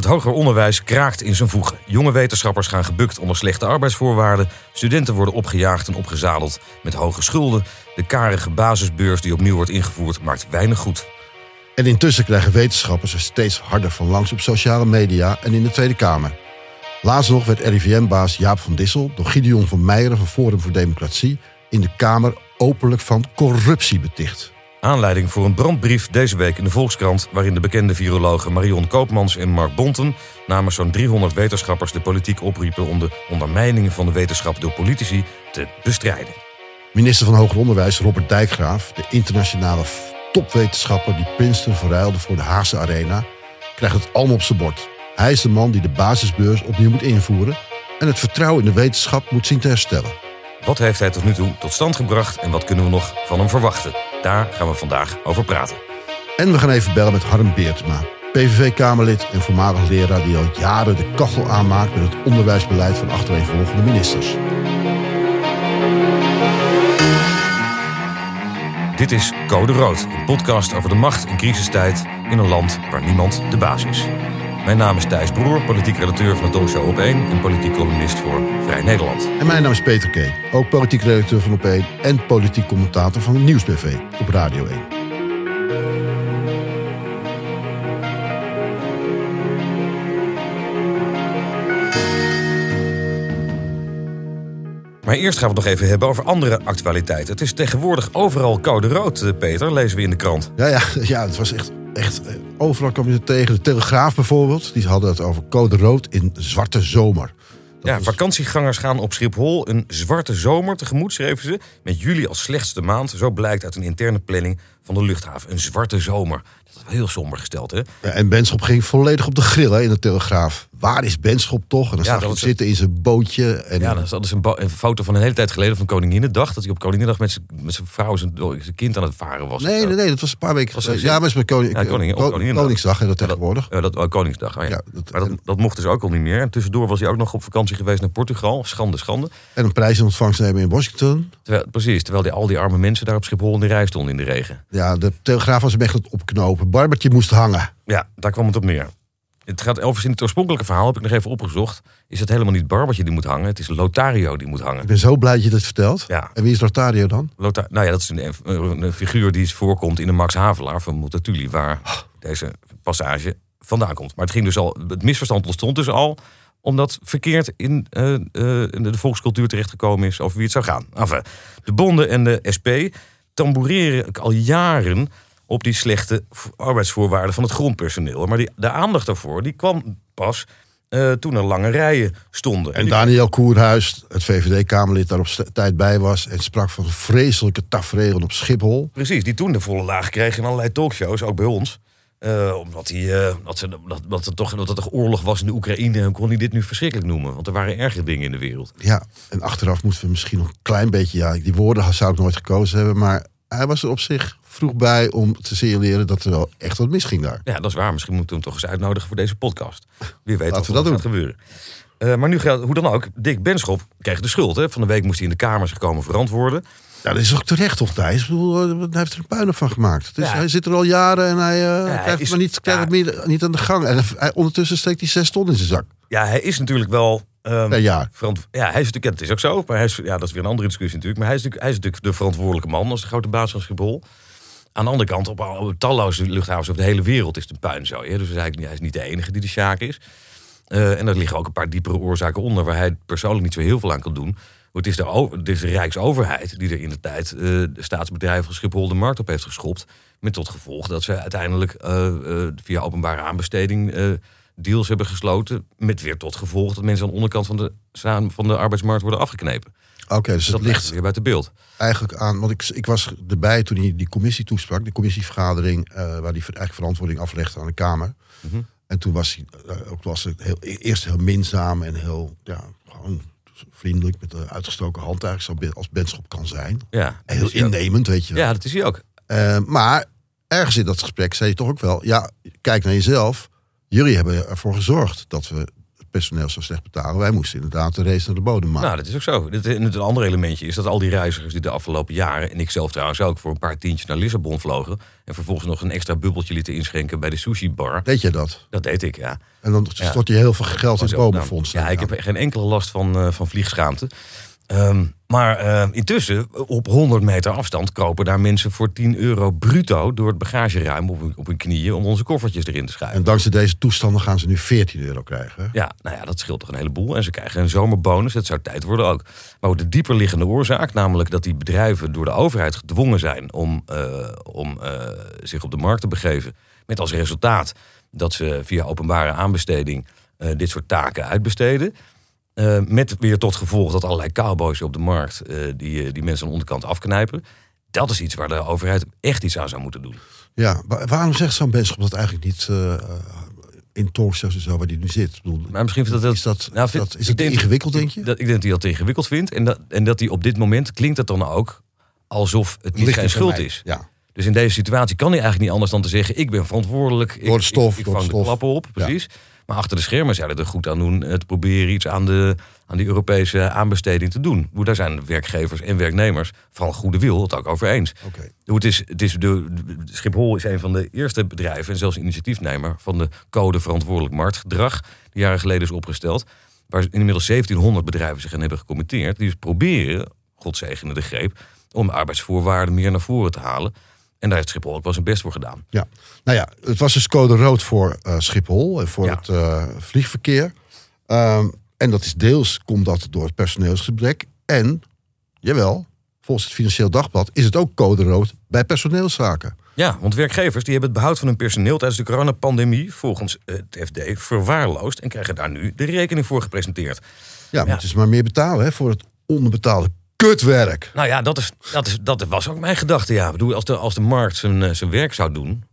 Het hoger onderwijs kraakt in zijn voegen. Jonge wetenschappers gaan gebukt onder slechte arbeidsvoorwaarden. Studenten worden opgejaagd en opgezadeld met hoge schulden. De karige basisbeurs die opnieuw wordt ingevoerd maakt weinig goed. En intussen krijgen wetenschappers er steeds harder van langs op sociale media en in de Tweede Kamer. Laatst nog werd RIVM-baas Jaap van Dissel door Gideon van Meijeren van Forum voor Democratie in de Kamer openlijk van corruptie beticht. Aanleiding voor een brandbrief deze week in de Volkskrant... waarin de bekende virologen Marion Koopmans en Mark Bonten... namens zo'n 300 wetenschappers de politiek opriepen... om de ondermijningen van de wetenschap door politici te bestrijden. Minister van Hoger Onderwijs Robert Dijkgraaf, de internationale topwetenschapper die Princeton verruilde voor de Haagse Arena, krijgt het allemaal op zijn bord. Hij is de man die de basisbeurs opnieuw moet invoeren en het vertrouwen in de wetenschap moet zien te herstellen. Wat heeft hij tot nu toe tot stand gebracht en wat kunnen we nog van hem verwachten? Daar gaan we vandaag over praten. En we gaan even bellen met Harm Beertema, PVV-Kamerlid en voormalig leraar die al jaren de kachel aanmaakt met het onderwijsbeleid van achtereenvolgende ministers. Dit is Code Rood, een podcast over de macht in crisistijd in een land waar niemand de baas is. Mijn naam is Thijs Broer, politiek redacteur van de talkshow Op 1 en politiek columnist voor Vrij Nederland. En mijn naam is Peter Kee, ook politiek redacteur van Op 1 en politiek commentator van Nieuwsbv op Radio 1. Maar eerst gaan we het nog even hebben over andere actualiteiten. Het is tegenwoordig overal code rood, eh, Peter, lezen we in de krant. Ja, ja, ja het was echt, echt eh, overal kwam je het tegen. De Telegraaf bijvoorbeeld, die hadden het over code rood in zwarte zomer. Dat ja, vakantiegangers gaan op Schiphol een zwarte zomer tegemoet, schreven ze. Met juli als slechtste maand. Zo blijkt uit een interne planning van de luchthaven. Een zwarte zomer. Dat is wel heel somber gesteld, hè? Ja, En Benschop ging volledig op de grill hè, in de Telegraaf. Waar is Benschop toch? En dan Ja, zag je hem zitten in zijn bootje. En Ja, dat is dus een, een foto van een hele tijd geleden van Koninginnedag. Dat hij op Koninginnedag met zijn, met zijn vrouw en zijn, zijn kind aan het varen was. Nee, nee, nee, dat was een paar weken geleden. Ja, maar is met koning, Ja, koning-. Koningsdag hè, dat tegenwoordig. Ja, dat, oh, Koningsdag. oh ja. Ja, dat- maar dat, dat mocht dus ook al niet meer. En tussendoor was hij ook nog op vakantie geweest naar Portugal. Schande, schande. En een prijs in ontvangst nemen in Washington. Terwijl, precies, terwijl die, al die arme mensen daar op Schiphol in de rij stonden in de regen. Ja, de Telegraaf was hem echt het opknopen. Barbertje moest hangen. Ja, daar kwam het op neer. Het gaat overigens in het oorspronkelijke verhaal, heb ik nog even opgezocht. Is het helemaal niet Barbertje die moet hangen, het is Lotario die moet hangen. Ik ben zo blij dat je dit vertelt. Ja. En wie is Rotario dan? Lota nou ja, dat is een, een, een figuur die voorkomt in de Max Havelaar van Multatuli, waar deze passage vandaan komt. Maar het ging dus al, het misverstand ontstond dus al, omdat verkeerd in, eh, in de volkscultuur terechtgekomen is over wie het zou gaan. Enfin, de bonden en de SP tamboureren al jaren op die slechte arbeidsvoorwaarden van het grondpersoneel. Maar die, de aandacht daarvoor die kwam pas eh, toen er lange rijen stonden. En Daniel Koerhuis, het VVD-Kamerlid, daar op tijd bij was. En sprak van vreselijke tafereelen op Schiphol. Precies, die toen de volle laag kreeg in allerlei talkshows, ook bij ons. Eh, omdat, hij, eh, dat, ze, dat, dat, er toch, dat er toch oorlog was in de Oekraïne. En kon hij dit nu verschrikkelijk noemen. Want er waren erger dingen in de wereld. Ja, en achteraf moeten we misschien nog een klein beetje... Ja, die woorden zou ik nooit gekozen hebben. Maar hij was er op zich vroeg bij om te signaleren dat er wel echt wat misging daar. Ja, dat is waar. Misschien moeten we hem toch eens uitnodigen voor deze podcast. Wie weet Laten wat we er dat gaat gebeuren. Eh, maar nu geldt, hoe dan ook, Dick Benschop kreeg de schuld. Hè? Van de week moest hij in de Kamer zich komen verantwoorden. Ja, dat is ook terecht toch, Thijs? Eh, hij heeft er een puinhoop van gemaakt. Dus Ja. Hij zit er al jaren en hij, krijgt is- maar niet, krijgt ja. het meer, niet aan de gang. En hij, ondertussen steekt hij zes ton in zijn zak. Ja, hij is natuurlijk wel... ehm, Per jaar. verant- ja, hij is natuurlijk, ja, het is ook zo. Maar hij is, ja, dat is weer een andere discussie natuurlijk. Maar hij is natuurlijk, hij is natuurlijk de verantwoordelijke man als de grote baas van Schiphol. Aan de andere kant, op, al- op talloze luchthavens over de hele wereld is het een puinzooi. Hè? Dus hij is, eigenlijk, hij is niet de enige die de sjaak is. Eh, en er liggen ook een paar diepere oorzaken onder... waar hij persoonlijk niet zo heel veel aan kan doen. Het is de, o- het is de Rijksoverheid die er in de tijd... eh, de staatsbedrijven van Schiphol de markt op heeft geschopt. Met tot gevolg dat ze uiteindelijk eh, via openbare aanbesteding... deals hebben gesloten. Met weer tot gevolg dat mensen aan de onderkant van de, van de arbeidsmarkt worden afgeknepen. Oké, dus dat het ligt weer buiten beeld. eigenlijk aan... Want ik, ik was erbij toen hij die commissie toesprak. De commissievergadering waar hij eigenlijk verantwoording aflegde aan de Kamer. Mhm. En toen was hij eh, ook was het heel, eerst heel minzaam en heel ja, gewoon vriendelijk. Met de uitgestoken hand eigenlijk, als Benschop kan zijn. Ja, En heel ook. innemend, weet je. Ja, dat is hij ook. Eh, maar ergens in dat gesprek zei je toch ook wel... ja, kijk naar jezelf. Jullie hebben ervoor gezorgd dat we personeel zo slecht betalen. Wij moesten inderdaad de race naar de bodem maken. Nou, dat is ook zo. Dit, en het andere elementje is dat al die reizigers die de afgelopen jaren, en ik zelf trouwens ook, voor een paar tientjes naar Lissabon vlogen. En vervolgens nog een extra bubbeltje lieten inschenken bij de sushi bar. Deed je dat? Dat deed ik, ja. En dan stort je heel veel geld in het ook bomenfonds. nou, Ja, ik heb geen enkele last van, eh, van vliegschaamte. Ehm, maar eh, intussen, op 100 meter afstand, kropen daar mensen voor 10 euro bruto door het bagageruim op hun, op hun knieën om onze koffertjes erin te schuiven. En dankzij deze toestanden gaan ze nu 14 euro krijgen. hè? Ja, nou ja, dat scheelt toch een heleboel. En ze krijgen een zomerbonus. Het zou tijd worden ook. Maar de dieper liggende oorzaak, namelijk dat die bedrijven door de overheid gedwongen zijn om, eh, om eh, zich op de markt te begeven. Met als resultaat dat ze via openbare aanbesteding eh, dit soort taken uitbesteden. Eh, met weer tot gevolg dat allerlei cowboys op de markt eh, die, eh, die mensen aan de onderkant afknijpen. Dat is iets waar de overheid echt iets aan zou moeten doen. Ja, maar waarom zegt zo'n benschap dat eigenlijk niet eh, in talkshows en zo waar die nu zit? Ik bedoel, Maar misschien vindt dat, is dat, Nou, vind- dat, is ik denk- ingewikkeld, denk je? Dat, ik denk dat hij dat ingewikkeld vindt. En dat, en dat hij op dit moment klinkt het dan ook alsof het niet Ligt zijn schuld mij? is. Ja. Dus in deze situatie kan hij eigenlijk niet anders dan te zeggen: ik ben verantwoordelijk. Ik, Door de stof, ik, ik door vang de stof. klappen op, precies. Maar achter de schermen zouden er goed aan doen eh, te proberen iets aan de, aan die Europese aanbesteding te doen. Hoe Daar zijn werkgevers en werknemers van goede wil het ook over eens. Het is, het is de, Schiphol is een van de eerste bedrijven en zelfs initiatiefnemer van de code verantwoordelijk marktgedrag, die jaren geleden is opgesteld. Waar inmiddels 1700 bedrijven zich aan hebben gecommitteerd. Die dus proberen, God zegene de greep, om de arbeidsvoorwaarden meer naar voren te halen. En daar heeft Schiphol ook wel zijn best voor gedaan. Ja, nou ja, het was dus code rood voor eh, Schiphol en voor Ja. het eh, vliegverkeer. Ehm, en dat is deels komt dat door het personeelsgebrek. En, jawel, volgens het Financieel Dagblad is het ook code rood bij personeelszaken. Ja, want werkgevers die hebben het behoud van hun personeel tijdens de coronapandemie volgens het FD verwaarloosd en krijgen daar nu de rekening voor gepresenteerd. Ja, moeten ze maar meer betalen hè, voor het onderbetaalde kutwerk. Nou ja, dat, is, dat, is, dat was ook mijn gedachte. Ja. Ik bedoel, als, de, als de markt zijn, eh, zijn werk zou doen,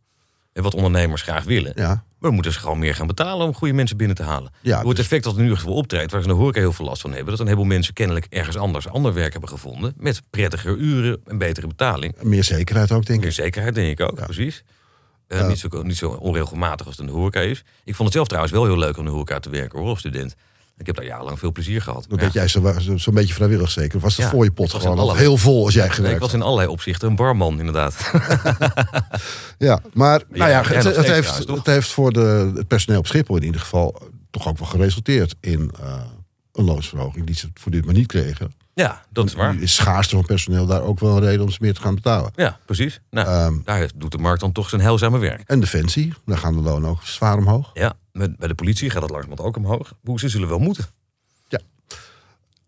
en wat ondernemers graag willen, Ja, dan moeten ze gewoon meer gaan betalen om goede mensen binnen te halen. Ja, het dus- effect dat in ieder geval optreedt, waar ze in de horeca heel veel last van hebben, dat een heleboel mensen kennelijk ergens anders ander werk hebben gevonden, met prettiger uren en betere betaling. meer zekerheid ook, denk Meer ik. zekerheid, denk ik ook, precies. Eh, niet, zo, niet zo onregelmatig als het in de horeca is. Ik vond het zelf trouwens wel heel leuk om in de horeca te werken hoor, als student. Ik heb daar jarenlang veel plezier gehad. Dat Ja. deed jij zo'n zo, zo'n beetje vrijwillig zeker. Was Ja, voor je pot gewoon al allerlei- heel vol als jij gewerkt ik was in allerlei opzichten een barman, inderdaad. Ja, maar nou ja, het, het heeft, het heeft voor de, het personeel op Schiphol in ieder geval toch ook wel geresulteerd in eh, een loonsverhoging die ze voor dit maar niet kregen. ja, dat is waar. Is schaarste van personeel daar ook wel een reden om ze meer te gaan betalen. Ja, precies. Nou, Ehm, daar doet de markt dan toch zijn heilzame werk. en Defensie, daar gaan de lonen ook zwaar omhoog. Ja, met, bij de politie gaat het langzamerhand ook omhoog. Hoe ze zullen wel moeten.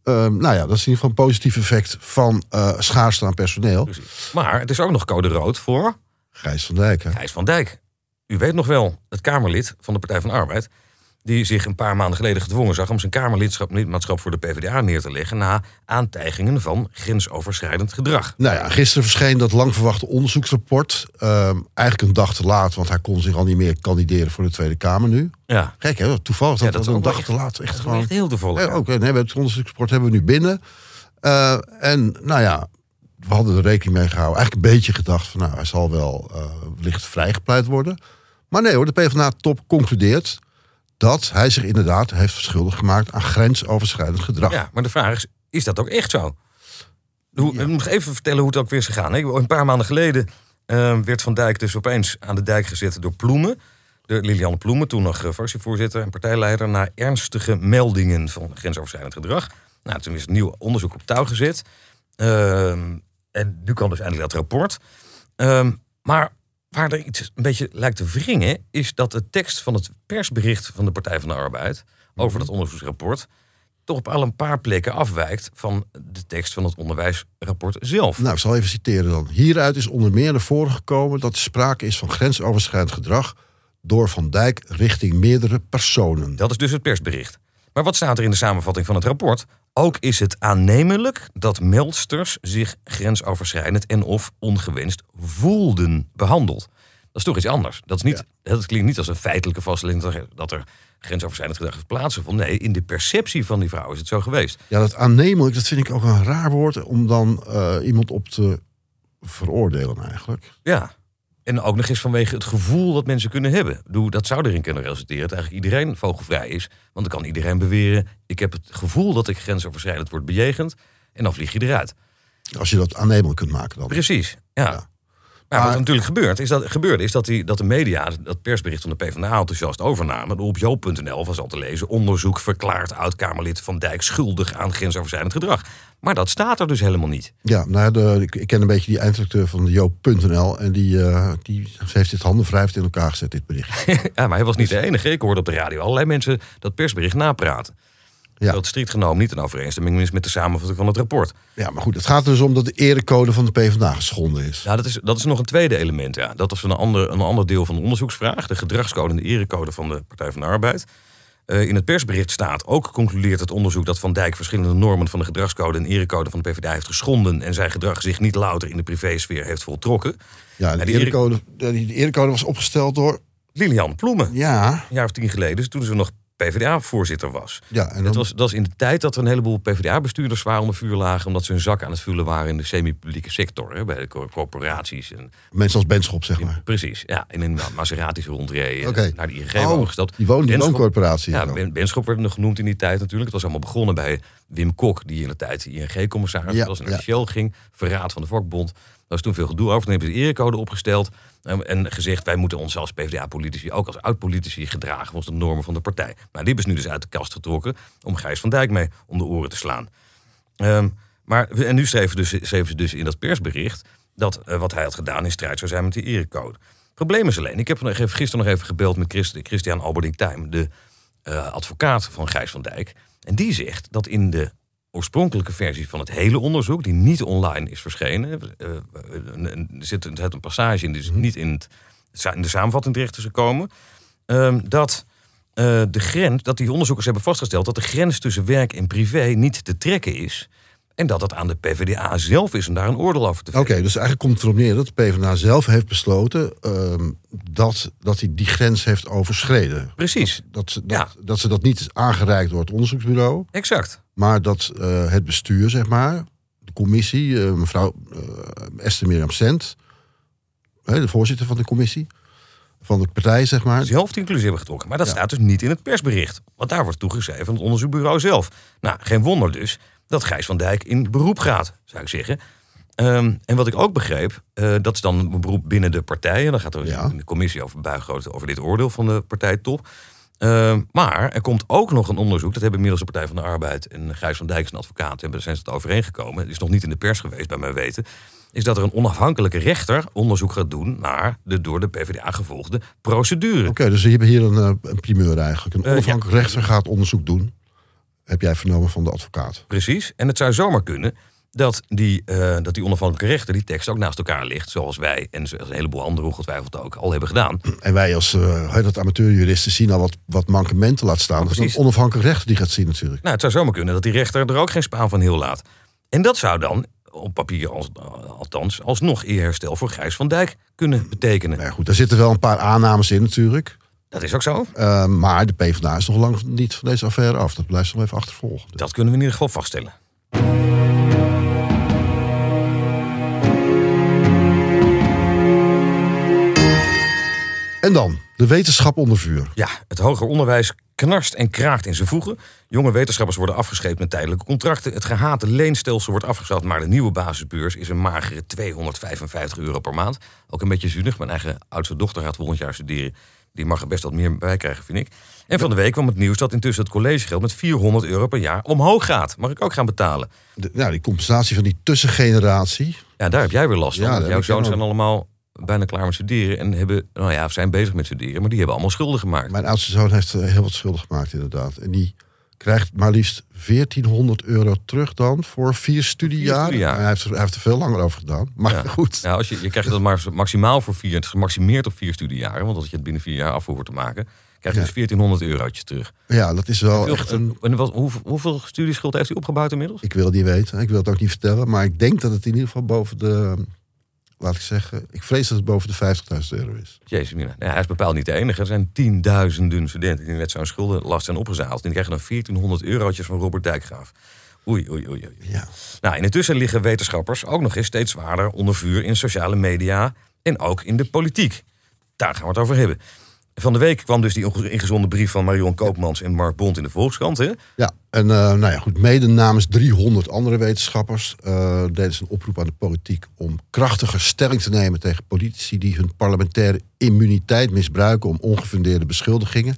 Ehm, nou ja, dat is in ieder geval een positief effect van eh schaarste aan personeel. Precies. Maar het is ook nog code rood voor Gijs van Dijk. Hè? Gijs van Dijk. U weet nog wel, het Kamerlid van de Partij van de Arbeid... die zich een paar maanden geleden gedwongen zag... om zijn Kamerlidschap lidmaatschap voor de PvdA neer te leggen... na aantijgingen van grensoverschrijdend gedrag. Nou ja, gisteren verscheen dat lang verwachte onderzoeksrapport. Ehm, eigenlijk een dag te laat, want hij kon zich al niet meer kandideren voor de Tweede Kamer nu. Ja, Gek hè, toevallig dat, Ja, dat een dag echt- te laat. Echt is gewoon. echt heel toevallig. Ja. Oké, nee, het onderzoeksrapport hebben we nu binnen. Eh, en nou ja, we hadden er rekening mee gehouden. Eigenlijk een beetje gedacht van nou, hij zal wel eh wellicht vrijgepleit worden. Maar nee hoor, de PvdA-top concludeert dat hij zich inderdaad heeft schuldig gemaakt aan grensoverschrijdend gedrag. Ja, maar de vraag is, is dat ook echt zo? Hoe, Ik moet even vertellen hoe het ook weer is gegaan. Een paar maanden geleden eh, werd Van Dijk dus opeens aan de dijk gezet door Ploemen. De Liliane Ploemen, toen nog fractievoorzitter en partijleider... na ernstige meldingen van grensoverschrijdend gedrag. Nou, toen is het nieuw onderzoek op touw gezet. Ehm, en nu kan dus eindelijk dat rapport. Ehm, maar waar er iets een beetje lijkt te wringen... is dat de tekst van het persbericht van de Partij van de Arbeid... over dat onderzoeksrapport toch op al een paar plekken afwijkt van de tekst van het onderwijsrapport zelf. Nou, ik zal even citeren dan. Hieruit is onder meer naar voren gekomen dat er sprake is van grensoverschrijdend gedrag door Van Dijk richting meerdere personen. Dat is dus het persbericht. Maar wat staat er in de samenvatting van het rapport? Ook is het aannemelijk dat meldsters zich grensoverschrijdend en of ongewenst voelden behandeld. Dat is toch iets anders. Dat, is niet, dat klinkt niet als een feitelijke vaststelling dat er, er grensoverschrijdend gedrag heeft plaatsgevonden. Nee, in de perceptie van die vrouw is het zo geweest. Ja, dat aannemelijk, dat vind ik ook een raar woord om dan eh, iemand op te veroordelen eigenlijk. Ja. En ook nog eens vanwege het gevoel dat mensen kunnen hebben. Dat zou erin kunnen resulteren dat eigenlijk iedereen vogelvrij is. Want dan kan iedereen beweren, ik heb het gevoel dat ik grensoverschrijdend word bejegend. En dan vlieg je eruit. Als je dat aannemelijk kunt maken dan. Precies, ja. Ja. Maar, Maar- wat natuurlijk gebeurt, is dat, gebeurde, is dat, die, dat de media dat persbericht van de PvdA enthousiast overnamen. Op joop.nl was al te lezen: onderzoek verklaart oud-Kamerlid Van Dijk schuldig aan grensoverschrijdend gedrag. Maar dat staat er dus helemaal niet. Ja, nou, de, ik, ken een beetje die eindredacteur van de Joop.nl. En die, eh, die heeft dit handen wrijvend in elkaar gezet, dit bericht. ja, maar hij was niet de enige. Ik hoorde op de radio allerlei mensen dat persbericht napraten. Ja. Dat strikt genomen niet in overeenstemming is met de samenvatting van het rapport. Ja, maar goed, het gaat dus om dat de erecode van de PvdA geschonden is. Ja, dat is, dat is nog een tweede element. Ja. Dat was een ander, een ander deel van de onderzoeksvraag. De gedragscode en de erecode van de Partij van de Arbeid. Eh, in het persbericht staat. Ook concludeert het onderzoek dat Van Dijk verschillende normen van de gedragscode en erecode van de PvdA heeft geschonden en zijn gedrag zich niet louter in de privésfeer heeft voltrokken. Ja, de erecode, de, die erecode was opgesteld door... Lilian Ploemen, Ja, een jaar of tien geleden, toen ze nog PvdA-voorzitter was. ja en Het dan, was, dat was in de tijd dat er een heleboel PvdA-bestuurders zwaar onder vuur lagen... omdat ze hun zak aan het vullen waren in de semi-publieke sector. Hè, bij de cor- corporaties. En, mensen als Benschop, zeg maar. precies, ja, in een Maseratis rondreden. Naar de ING Oh, gestapt. die woon, die Benschop- wooncorporatie. Ja. Ben, Benschop werd nog genoemd in die tijd natuurlijk. Het was allemaal begonnen bij Wim Kok, die in de tijd ING-commissaris Ja, was. En ja. naar Shell ging, verraad van de vakbond. Daar toen veel gedoe over. Toen hebben ze de erecode opgesteld. En, gezegd, wij moeten ons als PvdA-politici, ook als oud-politici, gedragen volgens de normen van de partij. Nou, die hebben ze nu dus uit de kast getrokken om Gijs van Dijk mee om de oren te slaan. Ehm, maar, en nu schreven, dus, schreven ze dus in dat persbericht dat eh, wat hij had gedaan in strijd zou zijn met die erecode. Probleem is alleen, ik heb gisteren nog even gebeld met Christ, Christian Alberding Tijm, de eh, advocaat van Gijs van Dijk. En die zegt dat in de oorspronkelijke versie van het hele onderzoek, die niet online is verschenen, eh, er zit, er zit een passage in die dus niet in, het, in de samenvatting terecht is gekomen, ehm, dat eh, de grens, dat die onderzoekers hebben vastgesteld dat de grens tussen werk en privé niet te trekken is. En dat het aan de PvdA zelf is om daar een oordeel over te Oké, vellen. dus eigenlijk komt het erop neer dat de PvdA zelf heeft besloten... ehm, dat, dat hij die grens heeft overschreden. Precies, Dat ze dat, dat ze dat niet is aangereikt door het onderzoeksbureau... exact. Maar dat eh, het bestuur, zeg maar, de commissie... eh, mevrouw eh, Esther Mirjam Sent, de voorzitter van de commissie... van de partij, zeg maar... zelf die conclusie hebben getrokken. Maar dat Ja. staat dus niet in het persbericht. Want daar wordt toegeschreven aan het onderzoekbureau zelf. Nou, geen wonder dus dat Gijs van Dijk in beroep gaat, zou ik zeggen. Ehm, en wat ik ook begreep, dat is dan een beroep binnen de partijen. Dan gaat er Ja. in de commissie over buigen over dit oordeel van de partijtop. Ehm, maar er komt ook nog een onderzoek. Dat hebben inmiddels de Partij van de Arbeid en Gijs van Dijk, zijn advocaat, hebben, zijn ze het overeengekomen. Het is nog niet in de pers geweest, bij mijn weten. Is dat er een onafhankelijke rechter onderzoek gaat doen naar de door de PvdA gevolgde procedure. Oké, dus we hebben hier een, eh, een primeur eigenlijk. Een Eh, onafhankelijk rechter gaat onderzoek doen. Heb jij vernomen van de advocaat. Precies. En het zou zomaar kunnen dat die, eh, dat die onafhankelijke rechter die tekst ook naast elkaar ligt. Zoals wij en zoals een heleboel anderen ongetwijfeld ook al hebben gedaan. En wij als uh, dat amateurjuristen zien al wat, wat mankementen laat staan. Dat is een onafhankelijk rechter die gaat zien natuurlijk. Nou, het zou zomaar kunnen dat die rechter er ook geen spaan van heel laat. En dat zou dan, op papier als, althans, alsnog eerherstel voor Gijs van Dijk kunnen betekenen. Nou ja, goed, daar zitten wel een paar aannames in natuurlijk. Dat is ook zo. Uh, maar de PvdA is nog lang niet van deze affaire af. Dat blijft nog even achtervolgen. Dat kunnen we in ieder geval vaststellen. En dan, de wetenschap onder vuur. Ja, het hoger onderwijs knarst en kraakt in zijn voegen. Jonge wetenschappers worden afgescheept met tijdelijke contracten. Het gehate leenstelsel wordt afgeschaft, maar de nieuwe basisbeurs is een magere 255 euro per maand. Ook een beetje zuinig. Mijn eigen oudste dochter gaat volgend jaar studeren. Die mag er best wat meer bij krijgen, vind ik. En van de week kwam het nieuws dat intussen het collegegeld met 400 euro per jaar omhoog gaat. Mag ik ook gaan betalen? De, nou, die compensatie van die tussengeneratie. Ja, daar heb jij weer last van. Ja, jouw zoons ook. zijn allemaal bijna klaar met studeren. En hebben, nou ja, zijn bezig met studeren. Maar die hebben allemaal schulden gemaakt. Mijn oudste zoon heeft eh, heel wat schulden gemaakt inderdaad. En die krijgt maar liefst 1400 euro terug dan voor vier studiejaren. studiejaren. Hij, heeft er, hij heeft er veel langer over gedaan. Maar Ja. goed. Ja, als je, je krijgt dat maar maximaal voor vier. Het is gemaximeerd op vier studiejaren. Want als je het binnen vier jaar af hoort te maken, krijg je Ja. dus 1400 eurotjes terug. Ja, dat is wel Veel- echt een... en wat, hoeveel, hoeveel studieschuld heeft hij opgebouwd inmiddels? Ik wil het niet weten. Ik wil het ook niet vertellen. Maar ik denk dat het in ieder geval boven de... Laat ik zeggen. Ik vrees dat het boven de 50.000 euro is. Jezus, hij is bepaald niet de enige. Er zijn tienduizenden studenten die met zo'n schuldenlast zijn opgezaald. En die krijgen dan 1400 eurotjes van Robert Dijkgraaf. Oei, oei, oei. oei. Ja. Nou, intussen liggen wetenschappers ook nog eens steeds zwaarder onder vuur in sociale media en ook in de politiek. Daar gaan we het over hebben. Van de week kwam dus die ingezonde brief van Marion Koopmans en Mark Bond in de Volkskrant. Hè? Ja, en uh, nou ja, goed, mede namens 300 andere wetenschappers uh, deden ze een oproep aan de politiek om krachtiger stelling te nemen tegen politici die hun parlementaire immuniteit misbruiken om ongefundeerde beschuldigingen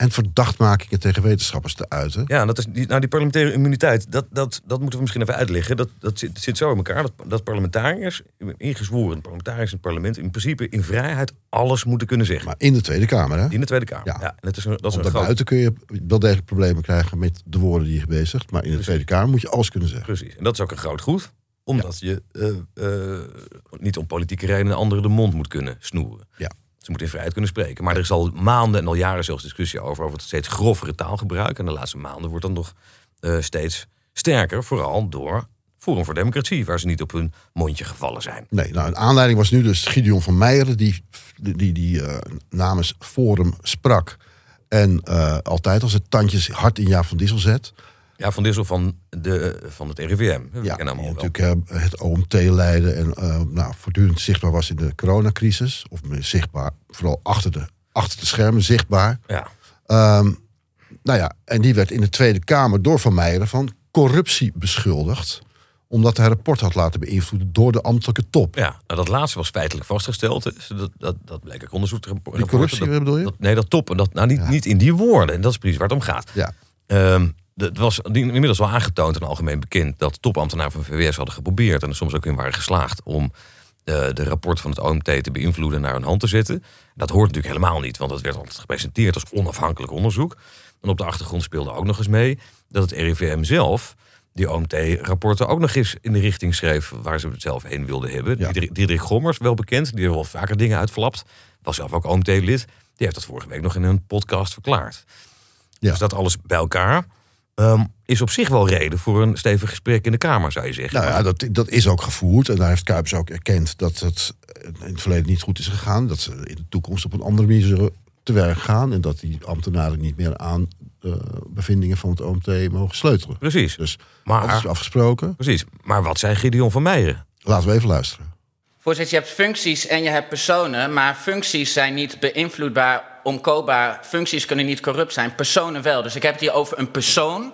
en verdachtmakingen tegen wetenschappers te uiten. Ja, dat is die, nou, die parlementaire immuniteit, dat, dat, dat moeten we misschien even uitleggen. Dat, dat zit, zit zo in elkaar dat, dat parlementariërs, ingezworen parlementariërs in het parlement, in principe in vrijheid alles moeten kunnen zeggen. Maar in de Tweede Kamer, hè? In de Tweede Kamer, ja. ja en dat is een, dat is een daarbuiten kun je wel degelijk problemen krijgen met de woorden die je bezigt. Maar in de Tweede Kamer moet je alles kunnen zeggen. Precies, en dat is ook een groot goed omdat je uh, uh, niet om politieke redenen anderen de mond moet kunnen snoeren. Ja. Ze moeten in vrijheid kunnen spreken. Maar er is al maanden en al jaren zelfs discussie over, over het steeds grovere taalgebruik. En de laatste maanden wordt dan nog uh, steeds sterker. Vooral door Forum voor Democratie, waar ze niet op hun mondje gevallen zijn. Nee, nou, een aanleiding was nu dus Gideon van Meijeren, die, die, die uh, namens Forum sprak. En uh, altijd als het tandjes hard in Jaap van Dissel zet. Ja, Van Dissel van, de, van het RIVM. Ja, die natuurlijk uh, het OMT leiden en uh, nou, voortdurend zichtbaar was in de coronacrisis. Of meer zichtbaar, vooral achter de, achter de schermen zichtbaar. Ja. Um, nou ja, en die werd in de Tweede Kamer door Van Meijeren van corruptie beschuldigd omdat hij rapport had laten beïnvloeden door de ambtelijke top. Ja, nou dat laatste was feitelijk vastgesteld. Dus dat, dat, dat bleek ook onderzoek te Die corruptie, dat, bedoel je? Dat, nee, dat top. Dat, nou, niet, ja. niet in die woorden. En dat is precies waar het om gaat. Ja. Um, het was inmiddels wel aangetoond en algemeen bekend dat topambtenaren van VWS hadden geprobeerd en er soms ook in waren geslaagd om uh, de rapport van het OMT te beïnvloeden naar hun hand te zetten. Dat hoort natuurlijk helemaal niet, want het werd altijd gepresenteerd als onafhankelijk onderzoek. En op de achtergrond speelde ook nog eens mee dat het RIVM zelf die OMT-rapporten ook nog eens in de richting schreef waar ze het zelf heen wilden hebben. Ja. Diederik Gommers, wel bekend, die heeft wel vaker dingen uitflapt, was zelf ook OMT-lid. Die heeft dat vorige week nog in een podcast verklaard. Ja. Dus dat alles bij elkaar um, is op zich wel reden voor een stevig gesprek in de Kamer, zou je zeggen. Nou ja, dat, dat is ook gevoerd. En daar heeft Kuipers ook erkend dat het in het verleden niet goed is gegaan. Dat ze in de toekomst op een andere manier zullen te werk gaan. En dat die ambtenaren niet meer aan uh, bevindingen van het OMT mogen sleutelen. Precies. Dus maar, dat is afgesproken. Precies. Maar wat zei Gideon van Meijeren? Laten we even luisteren. Voorzitter, je hebt functies en je hebt personen, maar functies zijn niet beïnvloedbaar, omkoopbaar. Functies kunnen niet corrupt zijn, personen wel. Dus ik heb het hier over een persoon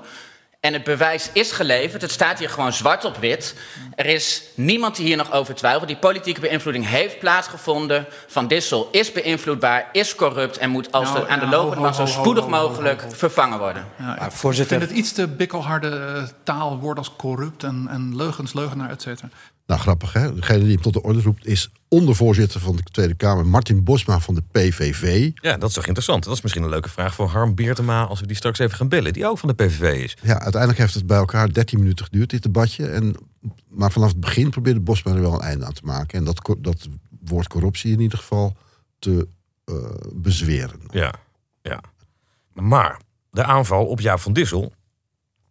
en het bewijs is geleverd. Het staat hier gewoon zwart op wit. Er is niemand die hier nog over twijfelt. Die politieke beïnvloeding heeft plaatsgevonden. Van Dissel is beïnvloedbaar, is corrupt en moet als Nou, de, aan de lopende band zo spoedig mogelijk vervangen worden. Ja, ik Maar voorzitter- vind het iets te bikkelharde eh, taal, woorden als corrupt en, en leugens, leugenaar, et cetera. Nou, grappig hè. Degene die hem tot de orde roept is ondervoorzitter van de Tweede Kamer, Martin Bosma van de PVV. Ja, dat is toch interessant. Dat is misschien een leuke vraag voor Harm Beertema als we die straks even gaan bellen. Die ook van de PVV is. Ja, uiteindelijk heeft het bij elkaar 13 minuten geduurd, dit debatje. En, maar vanaf het begin probeerde Bosma er wel een einde aan te maken. En dat, dat woord corruptie in ieder geval te eh, bezweren. Ja, ja. Maar de aanval op Jaap van Dissel,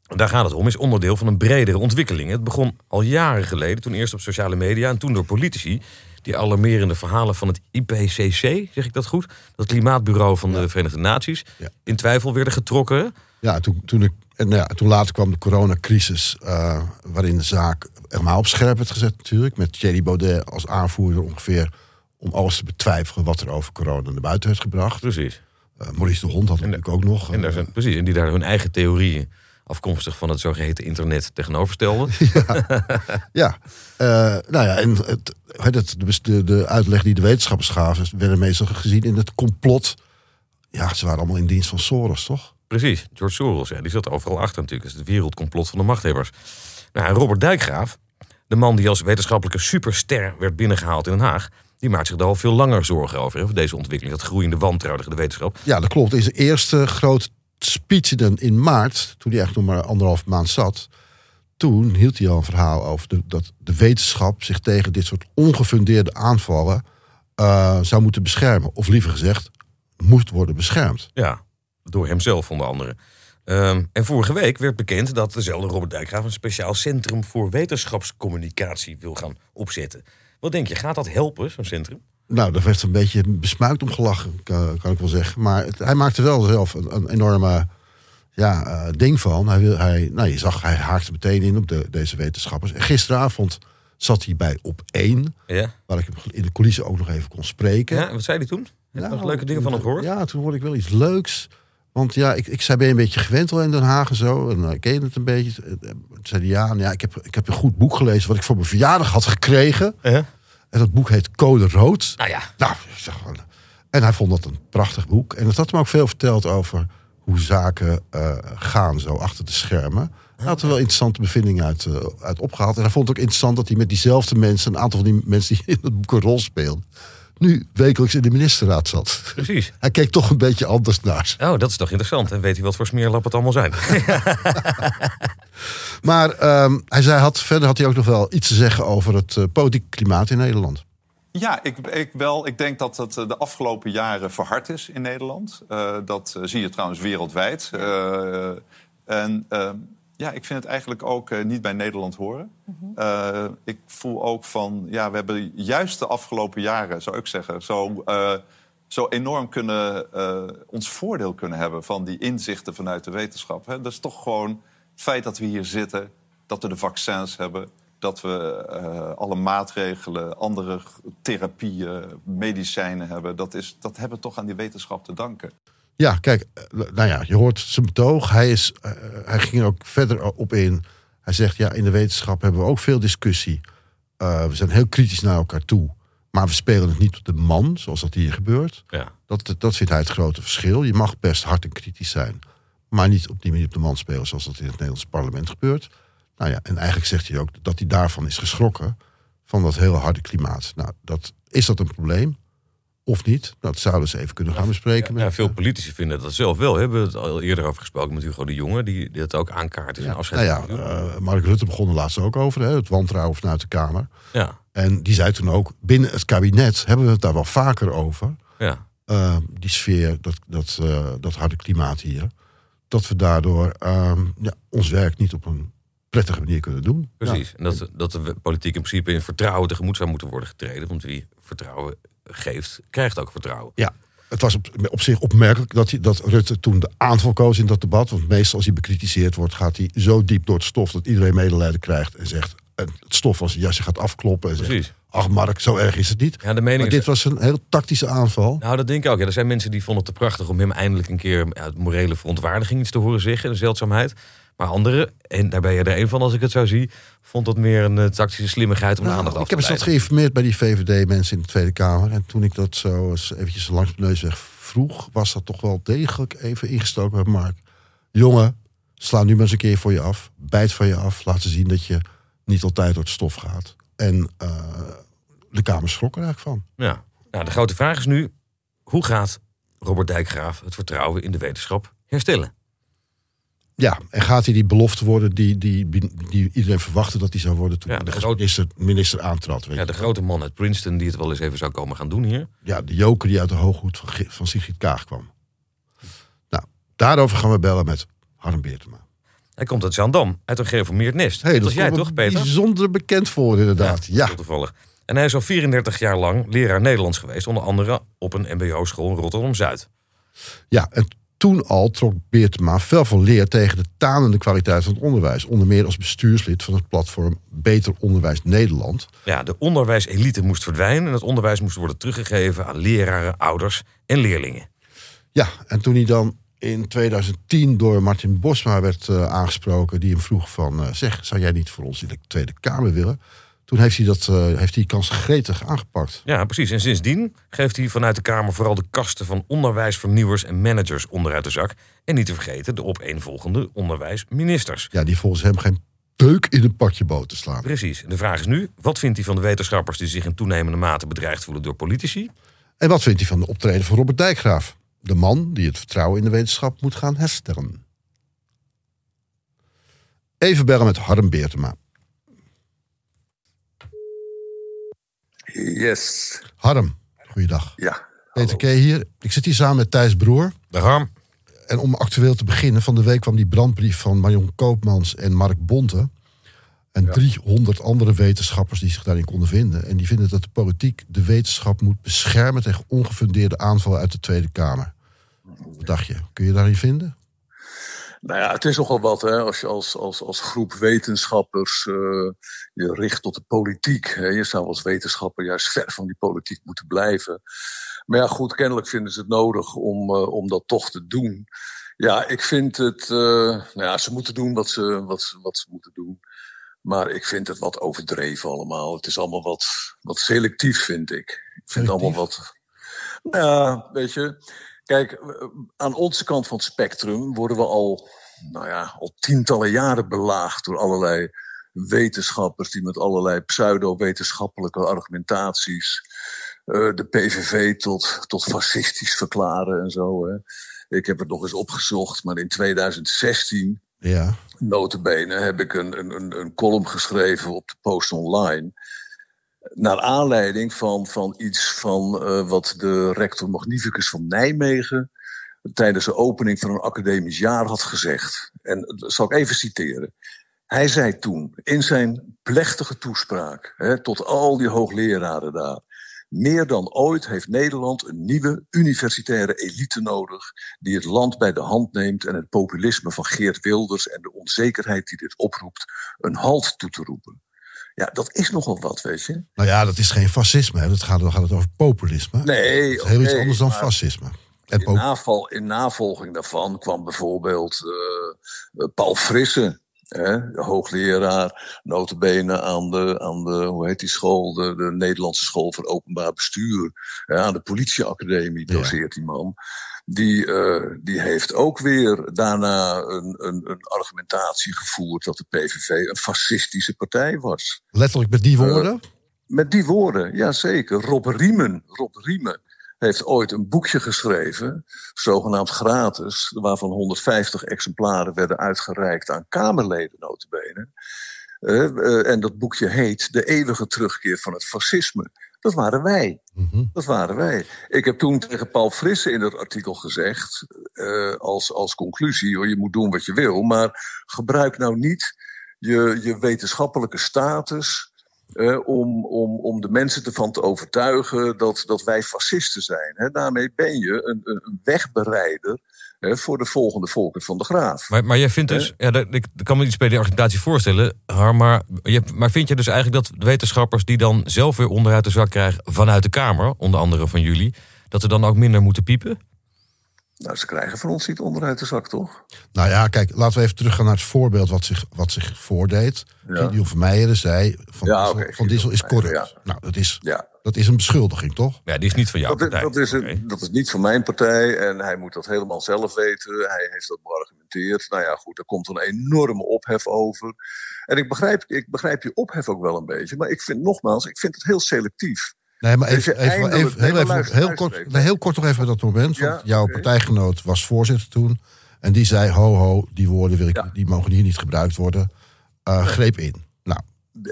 daar gaat het om, is onderdeel van een bredere ontwikkeling. Het begon al jaren geleden, toen eerst op sociale media en toen door politici. Die alarmerende verhalen van het IPCC, zeg ik dat goed? Dat klimaatbureau van de Verenigde Naties, Ja. in twijfel werden getrokken. Ja, toen, toen, ik, en nou ja, toen later kwam de coronacrisis, eh, waarin de zaak helemaal op scherp werd gezet natuurlijk. Met Thierry Baudet als aanvoerder ongeveer om alles te betwijfelen wat er over corona naar buiten werd gebracht. Precies. Eh, Maurice de Hond had natuurlijk ook nog. En, daar zijn, precies. en die daar hun eigen theorieën, afkomstig van het zogeheten internet, tegenover stelden. Ja, eh, nou ja, en het, het, de, de, de uitleg die de wetenschappers gaven, werden meestal gezien in het complot. Ja, ze waren allemaal in dienst van Soros, toch? Precies, George Soros, ja, die zat overal achter natuurlijk. Is het wereldcomplot van de machthebbers. Nou, Robert Dijkgraaf, de man die als wetenschappelijke superster werd binnengehaald in Den Haag... die maakt zich daar al veel langer zorgen over, hè, over deze ontwikkeling. Dat groeiende wantrouwen tegen de wetenschap. Ja, dat klopt. In zijn eerste grote speech dan in maart, toen hij echt nog maar anderhalf maand zat, toen hield hij al een verhaal over dat de wetenschap zich tegen dit soort ongefundeerde aanvallen eh, zou moeten beschermen. Of liever gezegd, moest worden beschermd. Ja, door hemzelf onder andere. Ehm, en vorige week werd bekend dat dezelfde Robert Dijkgraaf... een speciaal centrum voor wetenschapscommunicatie wil gaan opzetten. Wat denk je, gaat dat helpen, zo'n centrum? Nou, daar werd een beetje besmuikt om gelachen, kan, kan ik wel zeggen. Maar het- hij maakte wel zelf een, een enorme ja, eh, ding van. Hij wil, hij, nou, je zag, hij haakte meteen in op de, deze wetenschappers. En gisteravond zat hij bij op één, Ja. waar ik hem in de coulissen ook nog even kon spreken. ja, wat zei hij toen? Heb je nog leuke dingen van hem gehoord? Ja, toen hoorde ik wel iets leuks. Want ja, ik, ik zei, ben je een beetje gewend al in Den Haag en zo? En uh, ken je het een beetje? Toen zei hij, ja, nou ja ik, heb, ik heb een goed boek gelezen... wat ik voor mijn verjaardag had gekregen. Ja. En dat boek heet Code Rood. Nou ja, Nou, zeg en hij vond dat een prachtig boek. En het had hem ook veel verteld over hoe zaken eh, gaan, zo achter de schermen. Hij had er wel interessante bevindingen uit, eh, uit opgehaald. En hij vond het ook interessant dat hij met diezelfde mensen... een aantal van die mensen die in het boek een rol speelden... nu wekelijks in de ministerraad zat. precies. Hij keek toch een beetje anders naar. Oh, dat is toch interessant. En weet hij wat voor smeerlap het allemaal zijn? Maar ehm, hij zei, had, verder had hij ook nog wel iets te zeggen over het eh, politieke klimaat in Nederland. Ja, ik, ik wel. Ik denk dat het eh, de afgelopen jaren verhard is in Nederland. Eh, dat zie je trouwens wereldwijd. Eh, en eh, ja, ik vind het eigenlijk ook niet bij Nederland horen. Eh, ik voel ook van, ja, we hebben juist de afgelopen jaren, zou ik zeggen, zo, eh, zo enorm kunnen, eh, ons voordeel kunnen hebben van die inzichten vanuit de wetenschap. Hè. Dat is toch gewoon het feit dat we hier zitten, dat we de vaccins hebben, dat we eh, alle maatregelen, andere therapieën, medicijnen hebben. Dat, is, dat hebben we toch aan die wetenschap te danken. Ja, kijk, eh, nou ja, je hoort zijn betoog. Hij, is, eh, hij ging er ook verder op in. Hij zegt, ja, in de wetenschap hebben we ook veel discussie. Eh, we zijn heel kritisch naar elkaar toe. Maar we spelen het niet op de man, zoals dat hier gebeurt. Ja. Dat, dat vindt hij het grote verschil. Je mag best hard en kritisch zijn. Maar niet op die manier op de man spelen zoals dat in het Nederlands parlement gebeurt. Nou ja, en eigenlijk zegt hij ook dat hij daarvan is geschrokken. Van dat hele harde klimaat. Nou, dat, is dat een probleem? Of niet? Nou, Dat zouden ze even kunnen gaan bespreken. Ja, veel politici vinden dat zelf wel. We hebben het al eerder over gesproken met Hugo de Jonge, die het ook aankaart. Is een afscheid. Nou ja, eh, Mark Rutte begon er laatst ook over, hè, het wantrouwen vanuit de Kamer. ja, En die zei toen ook, binnen het kabinet hebben we het daar wel vaker over. ja. eh, die sfeer, dat, dat, eh, dat harde klimaat hier. Dat we daardoor eh, ja, ons werk niet op een prettige manier kunnen doen. Precies. Ja. En dat, dat de politiek in principe in vertrouwen tegemoet zou moeten worden getreden. Want wie vertrouwen geeft, krijgt ook vertrouwen. Ja, het was op, op zich opmerkelijk dat, hij, dat Rutte toen de aanval koos in dat debat. Want meestal als hij bekritiseerd wordt, gaat hij zo diep door het stof dat iedereen medelijden krijgt. En zegt, en het stof als zijn jasje gaat afkloppen. En zegt, Precies. Ach Mark, zo erg is het niet. Ja, de mening Maar is- dit was een heel tactische aanval. Nou, dat denk ik ook. Ja, er zijn mensen die vonden het te prachtig om hem eindelijk een keer uit morele verontwaardiging iets te horen zeggen. Een zeldzaamheid. Maar anderen, en daar ben je er een van als ik het zo zie, vond dat meer een eh, tactische slimmigheid om de Nou, aandacht af ik te heb eens leiden. geïnformeerd bij die VVD-mensen in de Tweede Kamer. En toen ik dat zo eens eventjes langs mijn neus weg vroeg, was dat toch wel degelijk even ingestoken bij Mark. Jongen, sla nu maar eens een keer voor je af. Bijt van je af. Laat ze zien dat je niet altijd door het stof gaat. En eh, de Kamer schrok er eigenlijk van. Ja. Nou, de grote vraag is nu, hoe gaat Robert Dijkgraaf het vertrouwen in de wetenschap herstellen? Ja, en gaat hij die belofte worden die, die, die iedereen verwachtte dat hij zou worden toen Ja, de groot- minister, minister aantrad? Weet Ja, je. de grote man uit Princeton die het wel eens even zou komen gaan doen hier. ja, de joker die uit de hooghoed van, van Sigrid Kaag kwam. Nou, daarover gaan we bellen met Harm Beertema. Hij komt uit Zaandam, uit een gereformeerd nest. Hey, dat was jij toch, Peter? Bijzonder bekend voor, inderdaad. Ja, Heel toevallig. En hij is al 34 jaar lang leraar Nederlands geweest. Onder andere op een mbo-school in Rotterdam-Zuid. ja, en toen al trok Beertema fel van leer tegen de tanende kwaliteit van het onderwijs. Onder meer als bestuurslid van het platform Beter Onderwijs Nederland. Ja, de onderwijselite moest verdwijnen. En het onderwijs moest worden teruggegeven aan leraren, ouders en leerlingen. Ja, en toen hij dan in 2010 door Martin Bosma werd eh, aangesproken, die hem vroeg van, eh, zeg, zou jij niet voor ons in de Tweede Kamer willen? Toen heeft hij, dat, eh, heeft hij die kans gretig aangepakt. Ja, precies. En sindsdien geeft hij vanuit de Kamer vooral de kasten van onderwijsvernieuwers en managers onderuit de zak. En niet te vergeten de opeenvolgende onderwijsministers. Ja, die volgens hem geen peuk in een pakje boter slaan. Precies. En de vraag is nu, wat vindt hij van de wetenschappers die zich in toenemende mate bedreigd voelen door politici? En wat vindt hij van de optreden van Robert Dijkgraaf? De man die het vertrouwen in de wetenschap moet gaan herstellen. Even bellen met Harm Beertema. Yes, Harm, goeiedag. ja. Peter K. hier. Ik zit hier samen met Thijs Broer. De Harm. En om actueel te beginnen, van de week kwam die brandbrief van Marion Koopmans en Mark Bonte. En 300 andere wetenschappers die zich daarin konden vinden. En die vinden dat de politiek de wetenschap moet beschermen tegen ongefundeerde aanvallen uit de Tweede Kamer. Wat dacht je? Kun je daarin vinden? Nou ja, het is nogal wat hè, als je als, als, als groep wetenschappers uh, je richt tot de politiek. Hè. Je zou als wetenschapper juist ver van die politiek moeten blijven. Maar ja, goed, kennelijk vinden ze het nodig om, uh, om dat toch te doen. Ja, ik vind het. Uh, nou ja, ze moeten doen wat ze, wat, ze, wat ze moeten doen. Maar ik vind het wat overdreven allemaal. Het is allemaal wat, wat selectief, vind ik. Ik vind het allemaal wat. Nou ja, weet je. Kijk, aan onze kant van het spectrum worden we al, nou ja, al tientallen jaren belaagd door allerlei wetenschappers die met allerlei pseudo-wetenschappelijke argumentaties uh, de PVV tot, tot fascistisch verklaren en zo. Hè. Ik heb het nog eens opgezocht, maar in 2016, ja. notabene, heb ik een, een, een column geschreven op de Post Online naar aanleiding van, van iets van uh, wat de rector magnificus van Nijmegen tijdens de opening van een academisch jaar had gezegd. En dat zal ik even citeren. Hij zei toen in zijn plechtige toespraak hè, tot al die hoogleraren daar. Meer dan ooit heeft Nederland een nieuwe universitaire elite nodig die het land bij de hand neemt en het populisme van Geert Wilders en de onzekerheid die dit oproept een halt toe te roepen. Ja, dat is nogal wat, weet je. Nou ja, dat is geen fascisme. Hè. Dat gaat, dan gaat het over populisme. Nee, dat is heel iets anders dan fascisme. In, naval, in navolging daarvan kwam bijvoorbeeld uh, Paul Frisse, hè, hoogleraar, notabene aan de, aan de, hoe heet die school, de, de Nederlandse School voor Openbaar Bestuur, hè, aan de politieacademie doseert die man die, uh, die heeft ook weer daarna een, een, een, argumentatie gevoerd dat de PVV een fascistische partij was. Letterlijk met die woorden? Uh, met die woorden, ja zeker. Rob Riemen, Rob Riemen heeft ooit een boekje geschreven, zogenaamd gratis, waarvan 150 exemplaren werden uitgereikt aan Kamerleden notabene. Uh, en dat boekje heet De eeuwige terugkeer van het fascisme. Dat waren wij. Mm Dat waren wij. Ik heb toen tegen Paul Frisse in dat artikel gezegd, uh, als, als conclusie, hoor, je moet doen wat je wil, maar gebruik nou niet je, je wetenschappelijke status uh, om, om, om de mensen ervan te overtuigen dat, dat wij fascisten zijn. He, daarmee ben je een, een wegbereider voor de volgende volken van de graaf. Maar, maar jij vindt dus, ja, ik kan me iets bij die argumentatie voorstellen, maar, je, maar vind je dus eigenlijk dat wetenschappers die dan zelf weer onderuit de zak krijgen vanuit de Kamer, onder andere van jullie, dat ze dan ook minder moeten piepen? Nou, ze krijgen van ons niet onderuit de zak, toch? Nou ja, kijk, laten we even teruggaan naar het voorbeeld wat zich, wat zich voordeed. Ja. Gideon Vermeijeren zei, Van, ja, Diesel, van Diesel is corrupt. Ja. Nou, dat is, ja. dat is een beschuldiging, toch? Ja, die is niet van jouw dat, partij. Dat is, een, dat is niet van mijn partij en hij moet dat helemaal zelf weten. Hij heeft dat beargumenteerd. Nou ja, goed, daar komt een enorme ophef over. En ik begrijp, ik begrijp je ophef ook wel een beetje. Maar ik vind nogmaals, ik vind het heel selectief. Nee, maar even, even, even, heel, even, heel, kort, heel kort nog even dat moment. Want jouw okay. partijgenoot was voorzitter toen. En die zei, ho ho, die woorden wil ik, ja. die mogen hier niet gebruikt worden. Uh, greep in. Nou,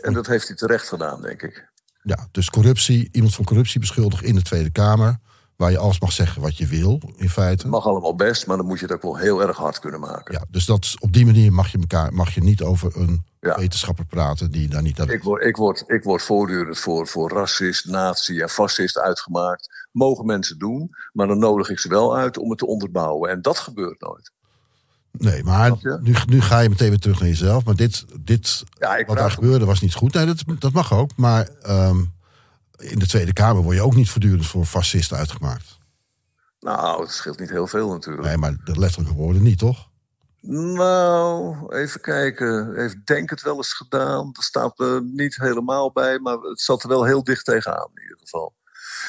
en dat heeft hij terecht gedaan, denk ik. Ja, dus corruptie, iemand van corruptie beschuldigd in de Tweede Kamer. Waar je alles mag zeggen wat je wil, in feite. Mag allemaal best, maar dan moet je het ook wel heel erg hard kunnen maken. Ja, dus dat, op die manier mag je, elkaar, mag je niet over een ja. wetenschapper praten die daar niet aan ik word, ik word, ik word voortdurend voor, voor racist, nazi en fascist uitgemaakt. Mogen mensen doen, maar dan nodig ik ze wel uit om het te onderbouwen. En dat gebeurt nooit. Nee, maar nu, nu ga je meteen weer terug naar jezelf. Maar dit, dit ja, wat daar gebeurde was niet goed. Nee, dat, dat mag ook. Maar um, in de Tweede Kamer word je ook niet voortdurend voor fascisten uitgemaakt. Nou, het scheelt niet heel veel natuurlijk. Nee, maar de letterlijke woorden niet, toch? Nou, even kijken. Heeft Denk het wel eens gedaan. Er staat er niet helemaal bij, maar het zat er wel heel dicht tegenaan in ieder geval.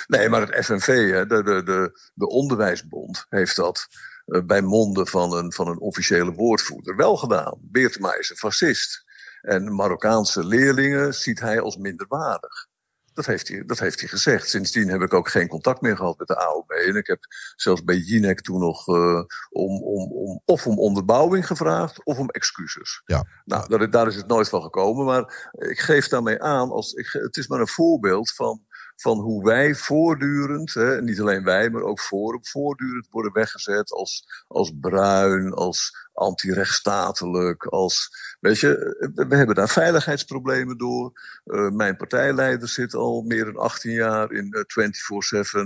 Nee, maar het FNV, hè, de, de, de, de Onderwijsbond, heeft dat uh, bij monden van een, van een officiële woordvoerder wel gedaan. Beertema is een fascist. En Marokkaanse leerlingen ziet hij als minderwaardig. Dat heeft, hij, dat heeft hij gezegd. Sindsdien heb ik ook geen contact meer gehad met de AOB. En ik heb zelfs bij Jinek toen nog uh, om, om, om, of om onderbouwing gevraagd of om excuses. Ja. Nou, daar, daar is het nooit van gekomen. Maar ik geef daarmee aan, als, ik, het is maar een voorbeeld van, van hoe wij voortdurend, hè, niet alleen wij, maar ook Forum, voortdurend worden weggezet als, als bruin, als, anti-rechtsstatelijk, als, weet je, we hebben daar veiligheidsproblemen door. Uh, mijn partijleider zit al meer dan 18 jaar in uh, 24-7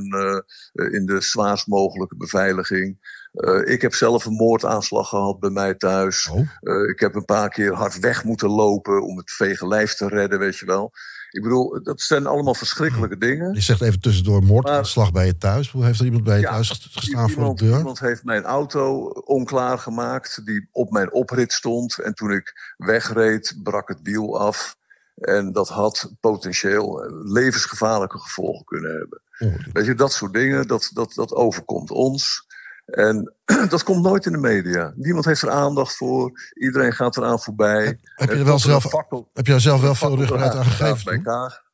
uh, in de zwaarst mogelijke beveiliging. Uh, ik heb zelf een moordaanslag gehad bij mij thuis. Oh. Uh, ik heb een paar keer hard weg moeten lopen om het vege lijf te redden, weet je wel. Ik bedoel, dat zijn allemaal verschrikkelijke dingen. Je zegt even tussendoor moordaanslag bij je thuis. Hoe heeft er iemand bij je Ja, thuis gestaan voor de deur? iemand heeft mijn auto onklaar gemaakt die op mijn oprit stond. En toen ik wegreed, brak het wiel af. En dat had potentieel eh, levensgevaarlijke gevolgen kunnen hebben. Oh, Weet je, dat soort dingen, dat, dat, dat overkomt ons. En dat komt nooit in de media. Niemand heeft er aandacht voor. Iedereen gaat eraan voorbij. Heb je er wel zelf- fakkel- Heb je zelf wel veel rugbaarheid aan gegeven?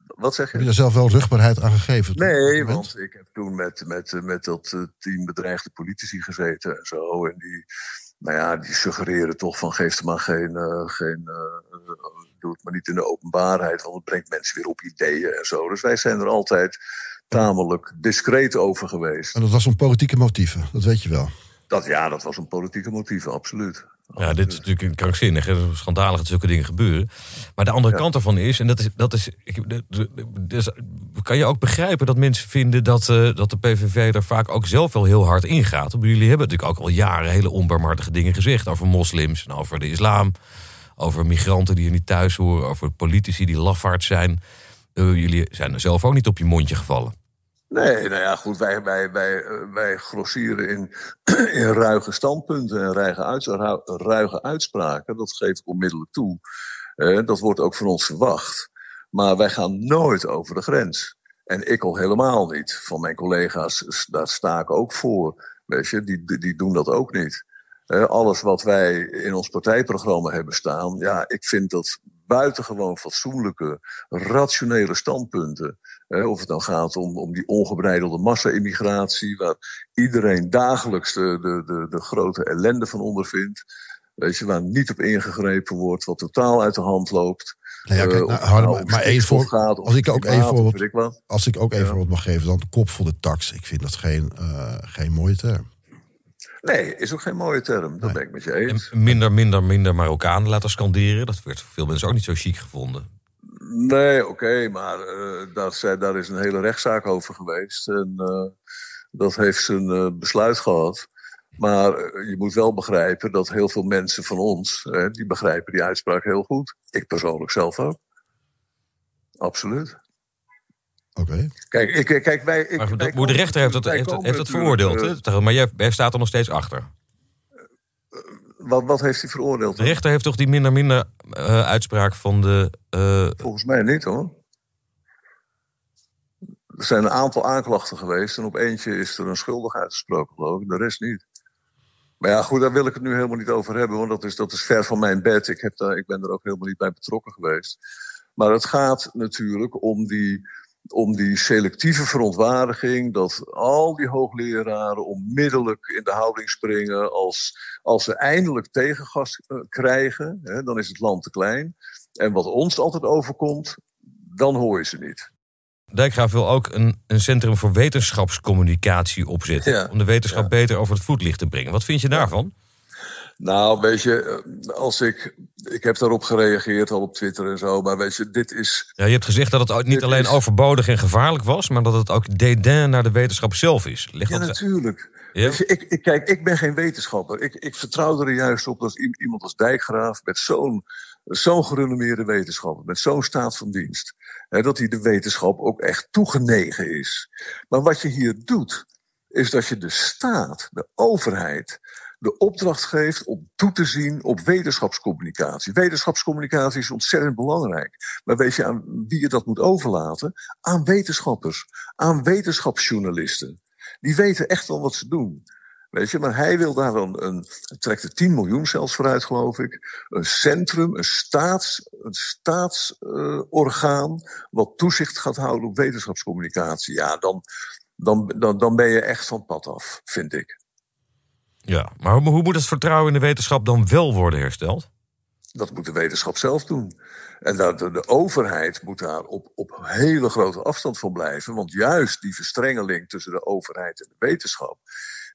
Wat zeg je? Heb je daar zelf wel rugbaarheid aan gegeven? Nee, want ik heb toen met, met, met dat eh, team bedreigde politici gezeten en zo. En die, nou ja, die suggereren toch van geef er maar geen, eh, geen eh, doe het maar niet in de openbaarheid, want het brengt mensen weer op ideeën en zo. Dus wij zijn er altijd tamelijk discreet over geweest. En dat was om politieke motieven, dat weet je wel. Dat, ja, dat was een politieke motief, absoluut. Ja, dit is natuurlijk een krankzinnig. Het is schandalig dat zulke dingen gebeuren. Maar de andere Ja. kant ervan is, en dat is, dat is dus, kan je ook begrijpen dat mensen vinden dat, eh, dat de PVV daar vaak ook zelf wel heel hard ingaat. Want Jullie hebben natuurlijk ook al jaren hele onbarmhartige dingen gezegd over moslims en over de islam, over migranten die er niet thuis horen, over politici die lafaard zijn. Eh, jullie zijn er zelf ook niet op je mondje gevallen. Nee, nou ja, goed, wij, wij, wij, eh, wij grossieren in, in ruige standpunten en ruige, ruige uitspraken. Dat geef ik onmiddellijk toe. Eh, dat wordt ook van ons verwacht. Maar wij gaan nooit over de grens. En ik al helemaal niet. Van mijn collega's, daar sta ik ook voor. Weet je, die, die- die doen dat ook niet. Eh, alles wat wij in ons partijprogramma hebben staan, ja, ik vind dat buitengewoon fatsoenlijke, rationele standpunten. Eh, of het dan gaat om, om die ongebreidelde massa-immigratie, waar iedereen dagelijks de, de, de, de grote ellende van ondervindt. Weet je, waar niet op ingegrepen wordt, wat totaal uit de hand loopt. Nou ja, kijk, Eh, nou, nou maar één stikstof voor, gaat, als ik ook één of voorbeeld, als ik ook één Ja. voorbeeld mag geven, dan de kop voor de tax. Ik vind dat geen, eh, geen mooie term. Nee, is ook geen mooie term. Dat Nee. ben ik met je En eens. minder, minder, minder Marokkanen laten scanderen. Dat werd voor veel mensen ook niet zo chic gevonden. Nee, oké, maar eh, daar, zijn- daar is een hele rechtszaak over geweest. En eh, dat heeft zijn eh, besluit gehad. Maar eh, je moet wel begrijpen dat heel veel mensen van ons, hè, die begrijpen die uitspraak heel goed. Ik persoonlijk zelf ook. Absoluut. Oké. Kijk, ik, eh, kijk wij. Ik, Maar wij dat- de rechter heeft dat, heeft, heeft dat veroordeeld. hè? Maar jij, jij staat er nog steeds achter. Wat, wat heeft hij veroordeeld? De rechter heeft toch die minder minder eh, uitspraak van de. eh, Volgens mij niet hoor. Er zijn een aantal aanklachten geweest en op eentje is er een schuldig uitgesproken, geloof ik. De rest niet. Maar ja, goed, daar wil ik het nu helemaal niet over hebben, want dat is, dat is ver van mijn bed. Ik, heb daar, ik ben er ook helemaal niet bij betrokken geweest. Maar het gaat natuurlijk om die, om die selectieve verontwaardiging. Dat al die hoogleraren onmiddellijk in de houding springen. Als, als ze eindelijk tegengas eh, krijgen, hè, dan is het land te klein. En wat ons altijd overkomt, dan hoor je ze niet. Dijkgraaf wil ook een, een centrum voor wetenschapscommunicatie opzetten. Ja. Om de wetenschap Ja. beter over het voetlicht te brengen. Wat vind je daarvan? Nou, weet je, eh, als ik. Ik heb daarop gereageerd al op Twitter en zo. Maar weet je, dit is. Ja, je hebt gezegd dat het niet alleen is- overbodig en gevaarlijk was, maar dat het ook dédain naar de wetenschap zelf is. Leg Ja, dat natuurlijk. Ja? Ik, ik, kijk, ik ben geen wetenschapper. Ik, ik vertrouw er juist op dat iemand als Dijkgraaf met zo'n zo'n gerenommeerde wetenschapper, met zo'n staat van dienst, hè, dat hij de wetenschap ook echt toegenegen is. Maar wat je hier doet, is dat je de staat, de overheid, de opdracht geeft om toe te zien op wetenschapscommunicatie. Wetenschapscommunicatie is ontzettend belangrijk. Maar weet je aan wie je dat moet overlaten? Aan wetenschappers, aan wetenschapsjournalisten. Die weten echt wel wat ze doen. Weet je, maar hij wil daar dan een, trekt er 10 miljoen zelfs vooruit, geloof ik. Een centrum, een staats, een staatsorgaan, wat toezicht gaat houden op wetenschapscommunicatie. Ja, dan, dan, dan, dan ben je echt van pad af, vind ik. Ja, maar hoe, moet het vertrouwen in de wetenschap dan wel worden hersteld? Dat moet de wetenschap zelf doen. En dat de, de overheid moet daar op, op hele grote afstand van blijven. Want juist die verstrengeling tussen de overheid en de wetenschap.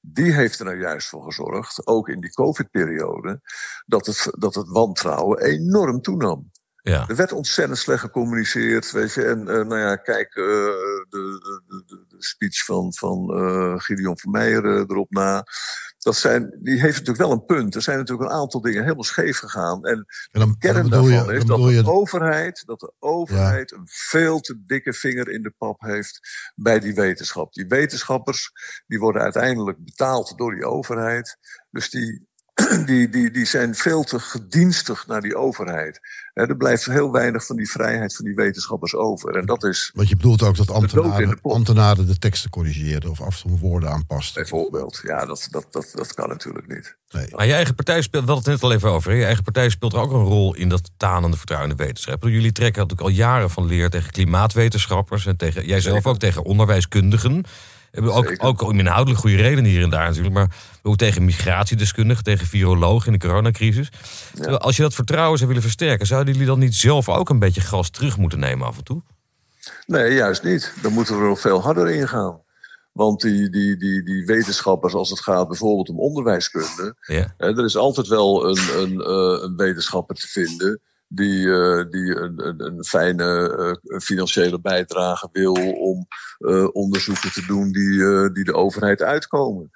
die heeft er nou juist voor gezorgd, ook in die COVID-periode, dat het, dat het wantrouwen enorm toenam. Ja. Er werd ontzettend slecht gecommuniceerd, weet je. En uh, nou ja, kijk, uh, de, de, de, speech van, van uh, Gideon Vermeijer erop na. Dat zijn, die heeft natuurlijk wel een punt. Er zijn natuurlijk een aantal dingen helemaal scheef gegaan. En, en dan, de kern daarvan je, is dat de, overheid, dat de overheid ja. een veel te dikke vinger in de pap heeft bij die wetenschap. Die wetenschappers die worden uiteindelijk betaald door die overheid. Dus die, die, die, die zijn veel te gedienstig naar die overheid. He, er blijft heel weinig van die vrijheid van die wetenschappers over. En dat is. Want je bedoelt ook dat ambtenaren de, ambtenaren de teksten corrigeerden of af en toe woorden aanpasten. Bijvoorbeeld, ja, dat, dat, dat, dat kan natuurlijk niet. Nee. Maar je eigen partij speelt, wel het net al even over. Hè? Je eigen partij speelt er ook een rol in dat tanende vertrouwen in de wetenschap. Jullie trekken natuurlijk al jaren van leer tegen klimaatwetenschappers en tegen, jij zelf ook tegen onderwijskundigen. Ook, ook om inhoudelijk goede redenen hier en daar natuurlijk. Maar ook tegen migratiedeskundigen, tegen virologen in de coronacrisis. Ja. Als je dat vertrouwen zou willen versterken, zouden jullie dan niet zelf ook een beetje gas terug moeten nemen af en toe? Nee, juist niet. Dan moeten we er nog veel harder in gaan. Want die, die, die, die wetenschappers, als het gaat bijvoorbeeld om onderwijskunde. Ja. Hè, er is altijd wel een, een, een wetenschapper te vinden die, uh, die een, een, fijne uh, financiële bijdrage wil om uh, onderzoeken te doen die, die de overheid uitkomen.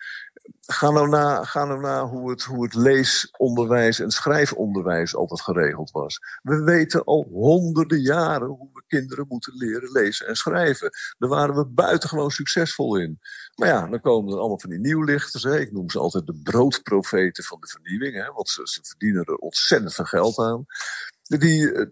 Ga nou na, ga nou na hoe, het, hoe het leesonderwijs en schrijfonderwijs altijd geregeld was. We weten al honderden jaren hoe we kinderen moeten leren lezen en schrijven. Daar waren we buitengewoon succesvol in. Maar ja, dan komen er allemaal van die nieuwlichters. Hè. Ik noem ze altijd de broodprofeten van de vernieuwing. Hè, want ze verdienen er ontzettend veel geld aan die,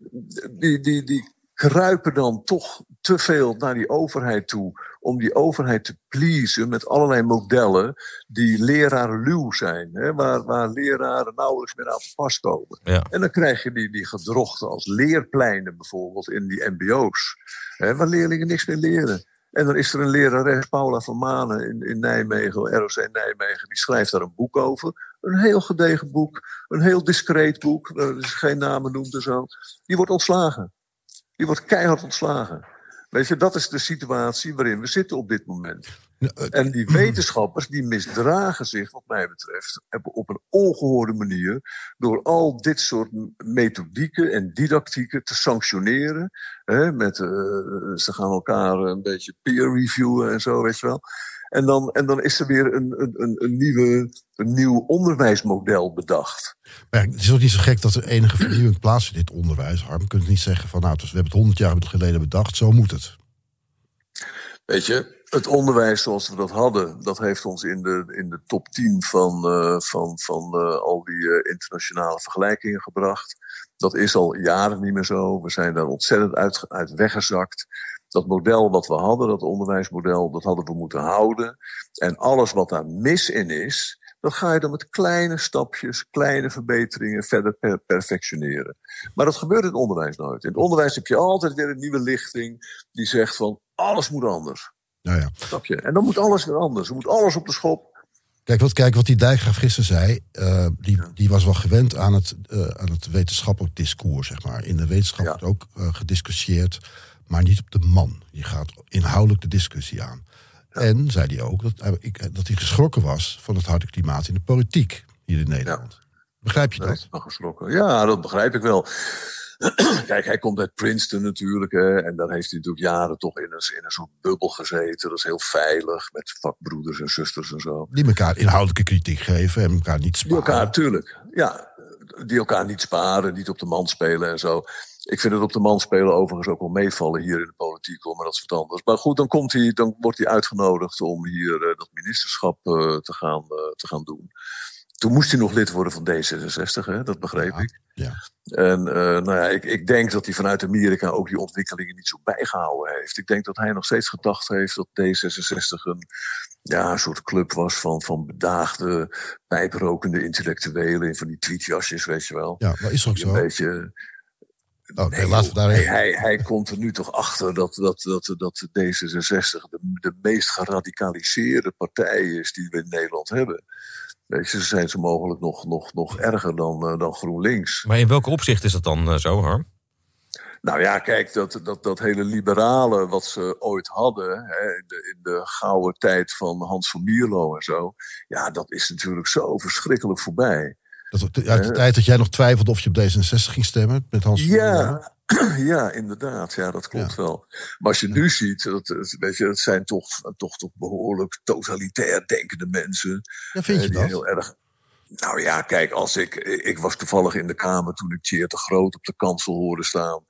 die, die, die kruipen dan toch te veel naar die overheid toe. Om die overheid te pleasen met allerlei modellen die lerarenluw zijn. Hè, waar, waar leraren nauwelijks meer aan te pas komen. Ja. En dan krijg je die, die gedrochten als leerpleinen bijvoorbeeld in die mbo's. Hè, waar leerlingen niks meer leren. En dan is er een lerares, Paula van Manen in, in Nijmegen, ROC Nijmegen, die schrijft daar een boek over. Een heel gedegen boek, een heel discreet boek, er is geen namen noemt en zo. Die wordt ontslagen. Die wordt keihard ontslagen. Weet je, dat is de situatie waarin we zitten op dit moment. En die wetenschappers die misdragen zich, wat mij betreft, op een ongehoorde manier. door al dit soort methodieken en didactieken te sanctioneren. Hè, met, uh, ze gaan elkaar een beetje peer reviewen en zo, weet je wel. En dan, en dan is er weer een, een, een, nieuwe, een nieuw onderwijsmodel bedacht. Maar het is ook niet zo gek dat er enige vernieuwing plaatsvindt in dit onderwijs. Harm, je kunt niet zeggen van nou, dus we hebben het honderd jaar geleden bedacht, zo moet het. Weet je, het onderwijs zoals we dat hadden, dat heeft ons in de, in de top 10 van, uh, van, van uh, al die uh, internationale vergelijkingen gebracht. Dat is al jaren niet meer zo. We zijn daar ontzettend uit, uit weggezakt. Dat model wat we hadden, dat onderwijsmodel, dat hadden we moeten houden. En alles wat daar mis in is, dat ga je dan met kleine stapjes, kleine verbeteringen verder per perfectioneren. Maar dat gebeurt in het onderwijs nooit. In het onderwijs heb je altijd weer een nieuwe lichting die zegt van alles moet anders. Nou ja. Snap je? En dan moet alles weer anders. Er moet alles op de schop. Kijk, wat, kijk, wat die Dijkgraaf gisteren zei, uh, die, ja. die was wel gewend aan het, uh, aan het wetenschappelijk discours, zeg maar. In de wetenschap wordt ja. ook uh, gediscussieerd, maar niet op de man. Je gaat inhoudelijk de discussie aan. Ja. En zei hij ook dat, ik, dat hij geschrokken was van het harde klimaat in de politiek hier in Nederland. Begrijp je dat? Geschrokken. Ja, dat begrijp ik wel. Kijk, hij komt uit Princeton natuurlijk. Hè, en daar heeft hij natuurlijk jaren toch in een, in een soort bubbel gezeten. Dat is heel veilig, met vakbroeders en zusters en zo. Die elkaar inhoudelijke kritiek geven en elkaar niet sparen. Die elkaar, natuurlijk. Ja, die elkaar niet sparen, niet op de man spelen en zo. Ik vind het op de man spelen overigens ook wel meevallen hier in de politiek, maar dat is wat anders. Maar goed, dan, komt hij, dan wordt hij uitgenodigd om hier uh, dat ministerschap uh, te, gaan, uh, te gaan doen. Toen moest hij nog lid worden van D66, hè? dat begreep ja, ik. Ja. En nou ja, ik, ik denk dat hij vanuit Amerika ook die ontwikkelingen niet zo bijgehouden heeft. Ik denk dat hij nog steeds gedacht heeft dat D66 een, ja, een soort club was van, van bedaagde, pijprokende intellectuelen. Van die tweetjasjes, weet je wel. Ja, maar is ook zo. Een beetje Oh, nee, hij, hij komt er nu toch achter dat, dat, dat, dat D66 de, de meest geradicaliseerde partij is die we in Nederland hebben. Weet je, ze zijn zo mogelijk nog, nog, nog erger dan, eh, dan GroenLinks. Maar in welke opzicht is dat dan eh, zo, Harm? Nou ja, kijk, dat, dat, dat hele liberale wat ze ooit hadden, hè, in, de, in de gouden tijd van Hans van Mierlo en zo, ja, dat is natuurlijk zo verschrikkelijk voorbij. Dat, uit de tijd dat jij nog twijfelde of je op D66 ging stemmen met Hans. Ja, ja, inderdaad. Ja, dat klopt wel. Maar als je nu ziet, dat, dat- weet je, dat zijn toch, toch, toch behoorlijk totalitair denkende mensen. Ja, vind je eh, die dat? heel erg. Nou ja, kijk, als ik, ik was toevallig in de Kamer toen ik Tjeerd de Groot op de kansel hoorde staan.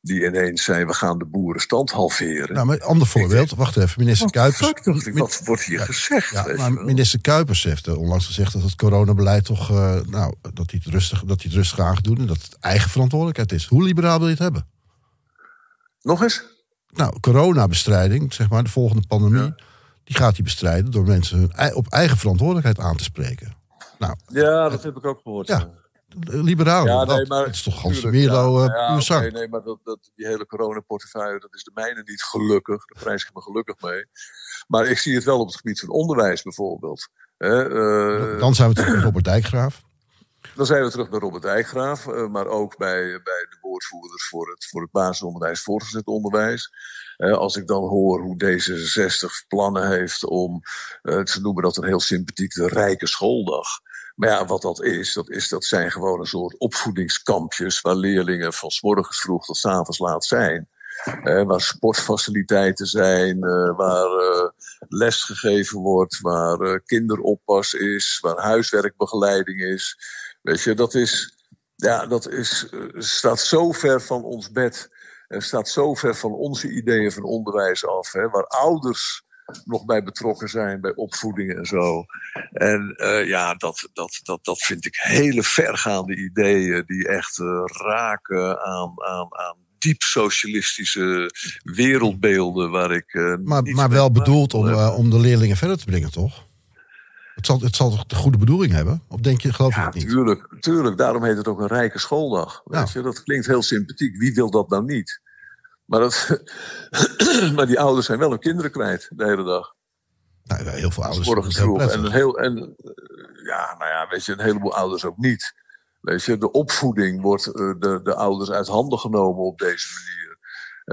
Die ineens zei, we gaan de boerenstand halveren. Nou, maar ander voorbeeld. Wacht even, minister Kuipers. Fuck, dacht ik, wat wordt hier gezegd? Ja, maar minister Kuipers heeft onlangs gezegd dat het coronabeleid toch, eh, nou, dat hij het rustig, dat hij het rustig aan gaat doen en dat het eigen verantwoordelijkheid is. Hoe liberaal wil je het hebben? Nog eens? Nou, coronabestrijding, zeg maar, de volgende pandemie, die gaat hij bestrijden door mensen hun op eigen verantwoordelijkheid aan te spreken. Nou, Ja, dat heb ik ook gehoord. Ja, liberaal. Ja, nee, maar het is toch Hans Mierlo, ja. eh, Ja, nee, maar dat, dat, die hele coronaportefeuille, dat is de mijne niet gelukkig. Daar prijs ik me gelukkig mee. Maar ik zie het wel op het gebied van onderwijs bijvoorbeeld. Eh, Dan zijn we terug bij Robert Dijkgraaf. dan zijn we terug bij Robert Dijkgraaf, eh, maar ook bij, bij de woordvoerders voor het, voor het basisonderwijs, voortgezet onderwijs. Als ik dan hoor hoe D66 plannen heeft om, ze noemen dat een heel sympathiek, de rijke schooldag. Maar ja, wat dat is, dat, is, dat zijn gewoon een soort opvoedingskampjes waar leerlingen van 's morgens vroeg tot 's avonds laat zijn. Waar sportfaciliteiten zijn, eh, waar eh, les gegeven wordt, waar eh, kinderoppas is, waar huiswerkbegeleiding is. Weet je, dat is, ja, dat is, eh, staat zo ver van ons bed. En staat zo ver van onze ideeën van onderwijs af. Hè, waar ouders nog bij betrokken zijn, bij opvoeding en zo. En eh, ja, dat, dat, dat, dat vind ik hele vergaande ideeën die echt eh, raken aan, aan, aan diep socialistische wereldbeelden waar ik. eh, Maar, maar wel bedoeld om, om de leerlingen verder te brengen, toch? Het zal, het zal toch de goede bedoeling hebben? Of denk je, geloof je Ja, dat niet? tuurlijk, tuurlijk. Daarom heet het ook een rijke schooldag. Weet je? Dat klinkt heel sympathiek. Wie wil dat nou niet? Maar, dat, maar die ouders zijn wel hun kinderen kwijt de hele dag. Nou, ja, heel veel ouders Morgen vinden het heel vroeg. En, een heel, en eh, ja, nou ja, weet je, een heleboel ouders ook niet. Weet je, de opvoeding wordt eh, de, de ouders uit handen genomen op deze manier.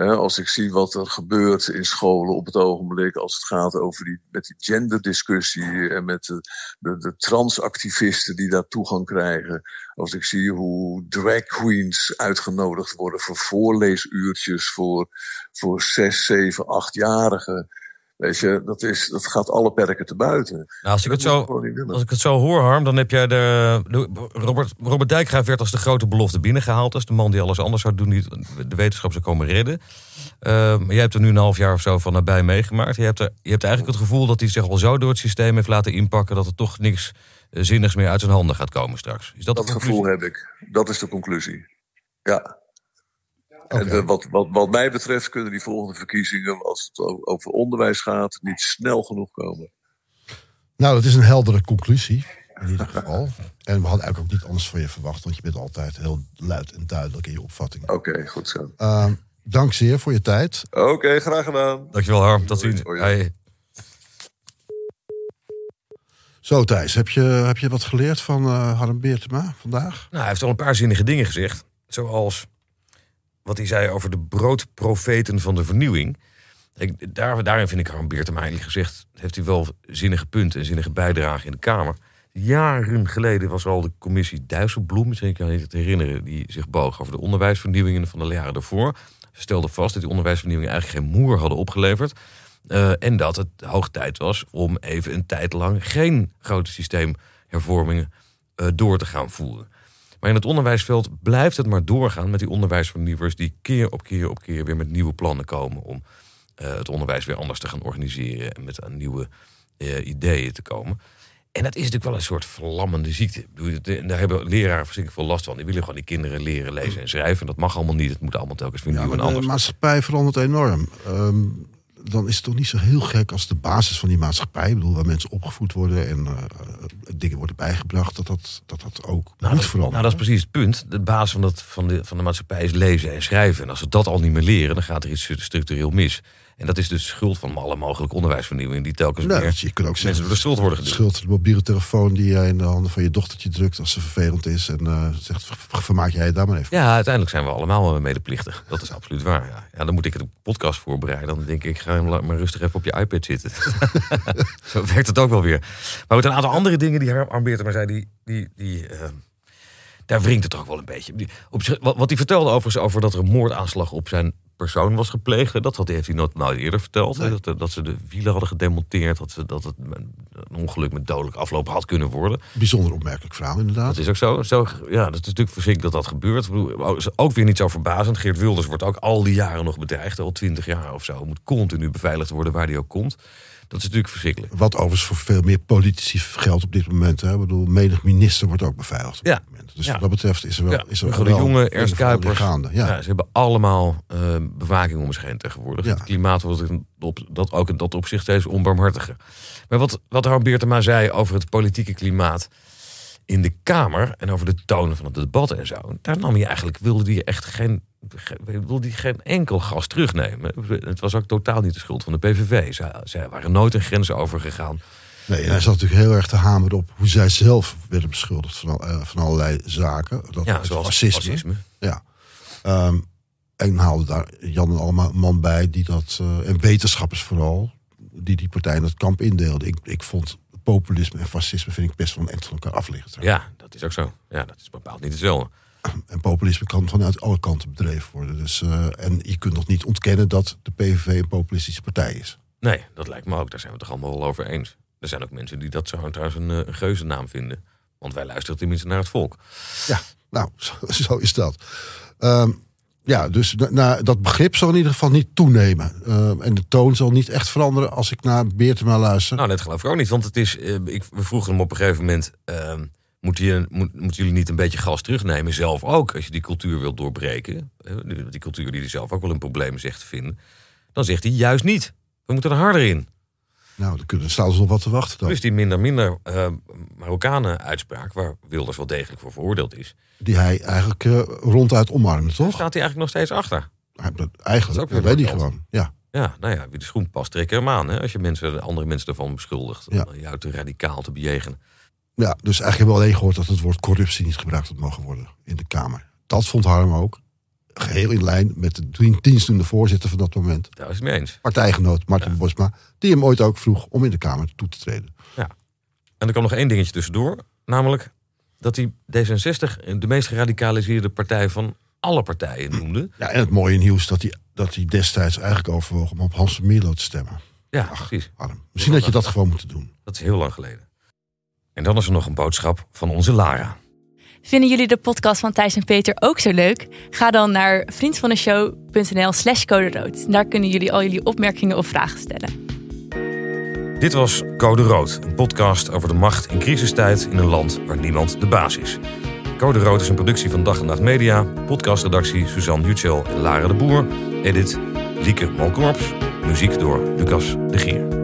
Als ik zie wat er gebeurt in scholen op het ogenblik, als het gaat over die, met die genderdiscussie en met de, de, de transactivisten die daar toegang krijgen. Als ik zie hoe drag queens uitgenodigd worden voor voorleesuurtjes voor, voor zes, zeven, achtjarigen. Weet je, dat, is, dat gaat alle perken te buiten. Nou, als, ik het zo, als ik het zo hoor, Harm, dan heb jij de, de- Robert, Robert Dijkgraaf werd als de grote belofte binnengehaald. Als de man die alles anders zou doen, die de wetenschap zou komen redden. Eh, maar jij hebt er nu een half jaar of zo van nabij meegemaakt. Je hebt, er, je hebt eigenlijk het gevoel dat hij zich al zo door het systeem heeft laten inpakken... dat er toch niks eh, zinnigs meer uit zijn handen gaat komen straks. Is dat, Dat gevoel heb ik. Dat is de conclusie. Ja. En wat, wat, wat mij betreft kunnen die volgende verkiezingen, als het over onderwijs gaat, niet snel genoeg komen. Nou, dat is een heldere conclusie. In ieder geval. En we hadden eigenlijk ook niet anders van je verwacht. Want je bent altijd heel luid en duidelijk in je opvatting. Oké, goed zo. Eh, dank zeer voor je tijd. Oké, graag gedaan. Dankjewel, Harm. Tot ziens. Hoi. Hey. Zo Thijs, heb je, heb je wat geleerd van eh Harm Beertema vandaag? Nou, hij heeft al een paar zinnige dingen gezegd. Zoals wat hij zei over de broodprofeten van de vernieuwing. Ik, daar, daarin vind ik Harm Beertema eigenlijk gezegd... heeft hij wel zinnige punten en zinnige bijdragen in de Kamer. Jaren geleden was al de commissie Dijsselbloem... misschien kan je het herinneren... die zich boog over de onderwijsvernieuwingen van de jaren daarvoor. Ze stelde vast dat die onderwijsvernieuwingen eigenlijk geen moer hadden opgeleverd... Eh, en dat het hoog tijd was om even een tijd lang geen grote systeemhervormingen eh, door te gaan voeren. Maar in het onderwijsveld blijft het maar doorgaan met die onderwijsvernieuwers die keer op keer op keer weer met nieuwe plannen komen om eh, het onderwijs weer anders te gaan organiseren en met aan nieuwe eh, ideeën te komen. En dat is natuurlijk wel een soort verlammende ziekte. En daar hebben leraren verschrikkelijk veel last van. Die willen gewoon die kinderen leren lezen en schrijven. En dat mag allemaal niet. Het moet allemaal telkens weer nieuw en maar de anders. maatschappij verandert enorm. Ehm, dan is het toch niet zo heel gek als de basis van die maatschappij, ik bedoel, waar mensen opgevoed worden en eh, dingen worden bijgebracht, dat dat, dat, dat ook Nou, moet veranderen. nou, dat is precies het punt. De basis van, dat, van, de, van de maatschappij is lezen en schrijven. En als ze dat al niet meer leren, dan gaat er iets structureel mis. En dat is dus schuld van alle mogelijke onderwijsvernieuwing... die telkens Nou, meer je kunt ook mensen zeggen, door de schuld worden geduwd. schuld de mobiele telefoon die jij in de handen van je dochtertje drukt als ze vervelend is. En eh, zegt, "Ver- vermaak jij het daar maar even. Ja, uiteindelijk zijn we allemaal medeplichtig. Dat is absoluut waar. Ja. ja, dan moet ik het podcast voorbereiden. Dan denk ik, ga maar rustig even op je iPad zitten. Zo werkt het ook wel weer. Maar met een aantal andere dingen die Harm Beerten maar zei, die, die, die, eh, daar wringt het toch ook wel een beetje. Op, wat hij vertelde overigens over dat er een moordaanslag op zijn persoon was gepleegd. Dat had, heeft hij nooit nou eerder verteld. Dat, dat ze de wielen hadden gedemonteerd. Dat, ze, dat het een ongeluk met dodelijk afloop had kunnen worden. Bijzonder opmerkelijk verhaal inderdaad. Dat is ook zo. zo ja, dat is natuurlijk verschrikkelijk dat dat gebeurt. Ik bedoel, is ook weer niet zo verbazend. Geert Wilders wordt ook al die jaren nog bedreigd. Al twintig jaar of zo. Moet continu beveiligd worden waar hij ook komt. Dat is natuurlijk verschrikkelijk. Wat overigens voor veel meer politici geldt op dit moment. Hè. Ik bedoel, menig minister wordt ook beveiligd op Ja. dit moment. Dus Ja. wat dat betreft is er wel, Ja, is er wel de Jonge, Ernst Kuipers. gaande. Ja. Ja, ze hebben allemaal eh, bewaking om zich heen tegenwoordig. Ja. Het klimaat wordt op, dat ook in dat opzicht steeds onbarmhartiger. Maar wat, wat Beertema zei over het politieke klimaat in de Kamer... en over de tonen van het debat en zo... daar nam je eigenlijk, wilde hij echt geen, ge- wilde hij geen enkel gas terugnemen. Het was ook totaal niet de schuld van de PVV. Zij, zij waren nooit een grens overgegaan. Nee, en hij zat natuurlijk heel erg te hameren op hoe zij zelf werden beschuldigd van, al- eh, van allerlei zaken. Dat Ja, zoals fascisme. fascisme. Ja. Ehm, en haalde daar Jan en allemaal man bij die dat, eh, en wetenschappers vooral, die die partij in het kamp indeelden. Ik, ik vond populisme en fascisme vind ik best wel een eind van elkaar af liggen. trouwens. Ja, dat is ook zo. Ja, dat is bepaald niet hetzelfde. En populisme kan vanuit alle kanten bedreven worden. Dus, eh, en je kunt nog niet ontkennen dat de PVV een populistische partij is. Nee, dat lijkt me ook. Daar zijn we het toch allemaal wel over eens. Er zijn ook mensen die dat zo trouwens een, eh, een geuzennaam vinden. Want wij luisteren tenminste naar het volk. Ja, nou, zo, zo is dat. Ehm, ja, dus na- dat begrip zal in ieder geval niet toenemen. Ehm, en de toon zal niet echt veranderen als ik naar Beertema luister. Nou, net geloof ik ook niet. Want het is, eh, ik, we vroegen hem op een gegeven moment... ehm, moeten, je, moet, moeten jullie niet een beetje gas terugnemen? Zelf ook, als je die cultuur wilt doorbreken. eh, die cultuur die hij zelf ook wel een probleem zegt te vinden. Dan zegt hij juist niet. We moeten er harder in. Nou, dan kunnen, staan ze nog wat te wachten dan. Dus die minder minder eh Marokkanen uitspraak... waar Wilders wel degelijk voor veroordeeld is... Die hij eigenlijk eh, ronduit omarmde, daar toch? staat hij eigenlijk nog steeds achter. Hij- dat- Dat Eigenlijk, dat weet hij gewoon. Ja. Ja, nou ja, wie de schoen past, trek hem aan. Hè? Als je mensen, andere mensen ervan beschuldigt. Ja. Om jou te radicaal te bejegenen. ja, dus eigenlijk hebben we alleen gehoord dat het woord corruptie niet gebruikt had mogen worden in de Kamer. Dat vond Harm ook. Geheel in lijn met de dien- dienstdoende voorzitter van dat moment. Daar is het mee eens. Partijgenoot Martin Bosma. Die hem ooit ook vroeg om in de Kamer toe te treden. En er kwam nog één dingetje tussendoor. Namelijk dat hij D66 de meest geradicaliseerde partij van alle partijen noemde. Ja, en het mooie nieuws is dat hij, dat hij destijds eigenlijk overwoog om op Hans van Mierlo te stemmen. Ja, precies. Harm. Misschien had je dat gewoon moeten doen. Dat is heel lang geleden. En dan is er nog een boodschap van onze Lara. Vinden jullie de podcast van Thijs en Peter ook zo leuk? Ga dan naar vriendvandeshow.nl slash code rood. Daar kunnen jullie al jullie opmerkingen of vragen stellen. Dit was Code Rood, een podcast over de macht in crisistijd in een land waar niemand de baas is. Code Rood is een productie van Dag en Nacht Media, podcastredactie Suzanne Jutschel en Lara de Boer, edit Lieke Malkorps, muziek door Lucas de Geer.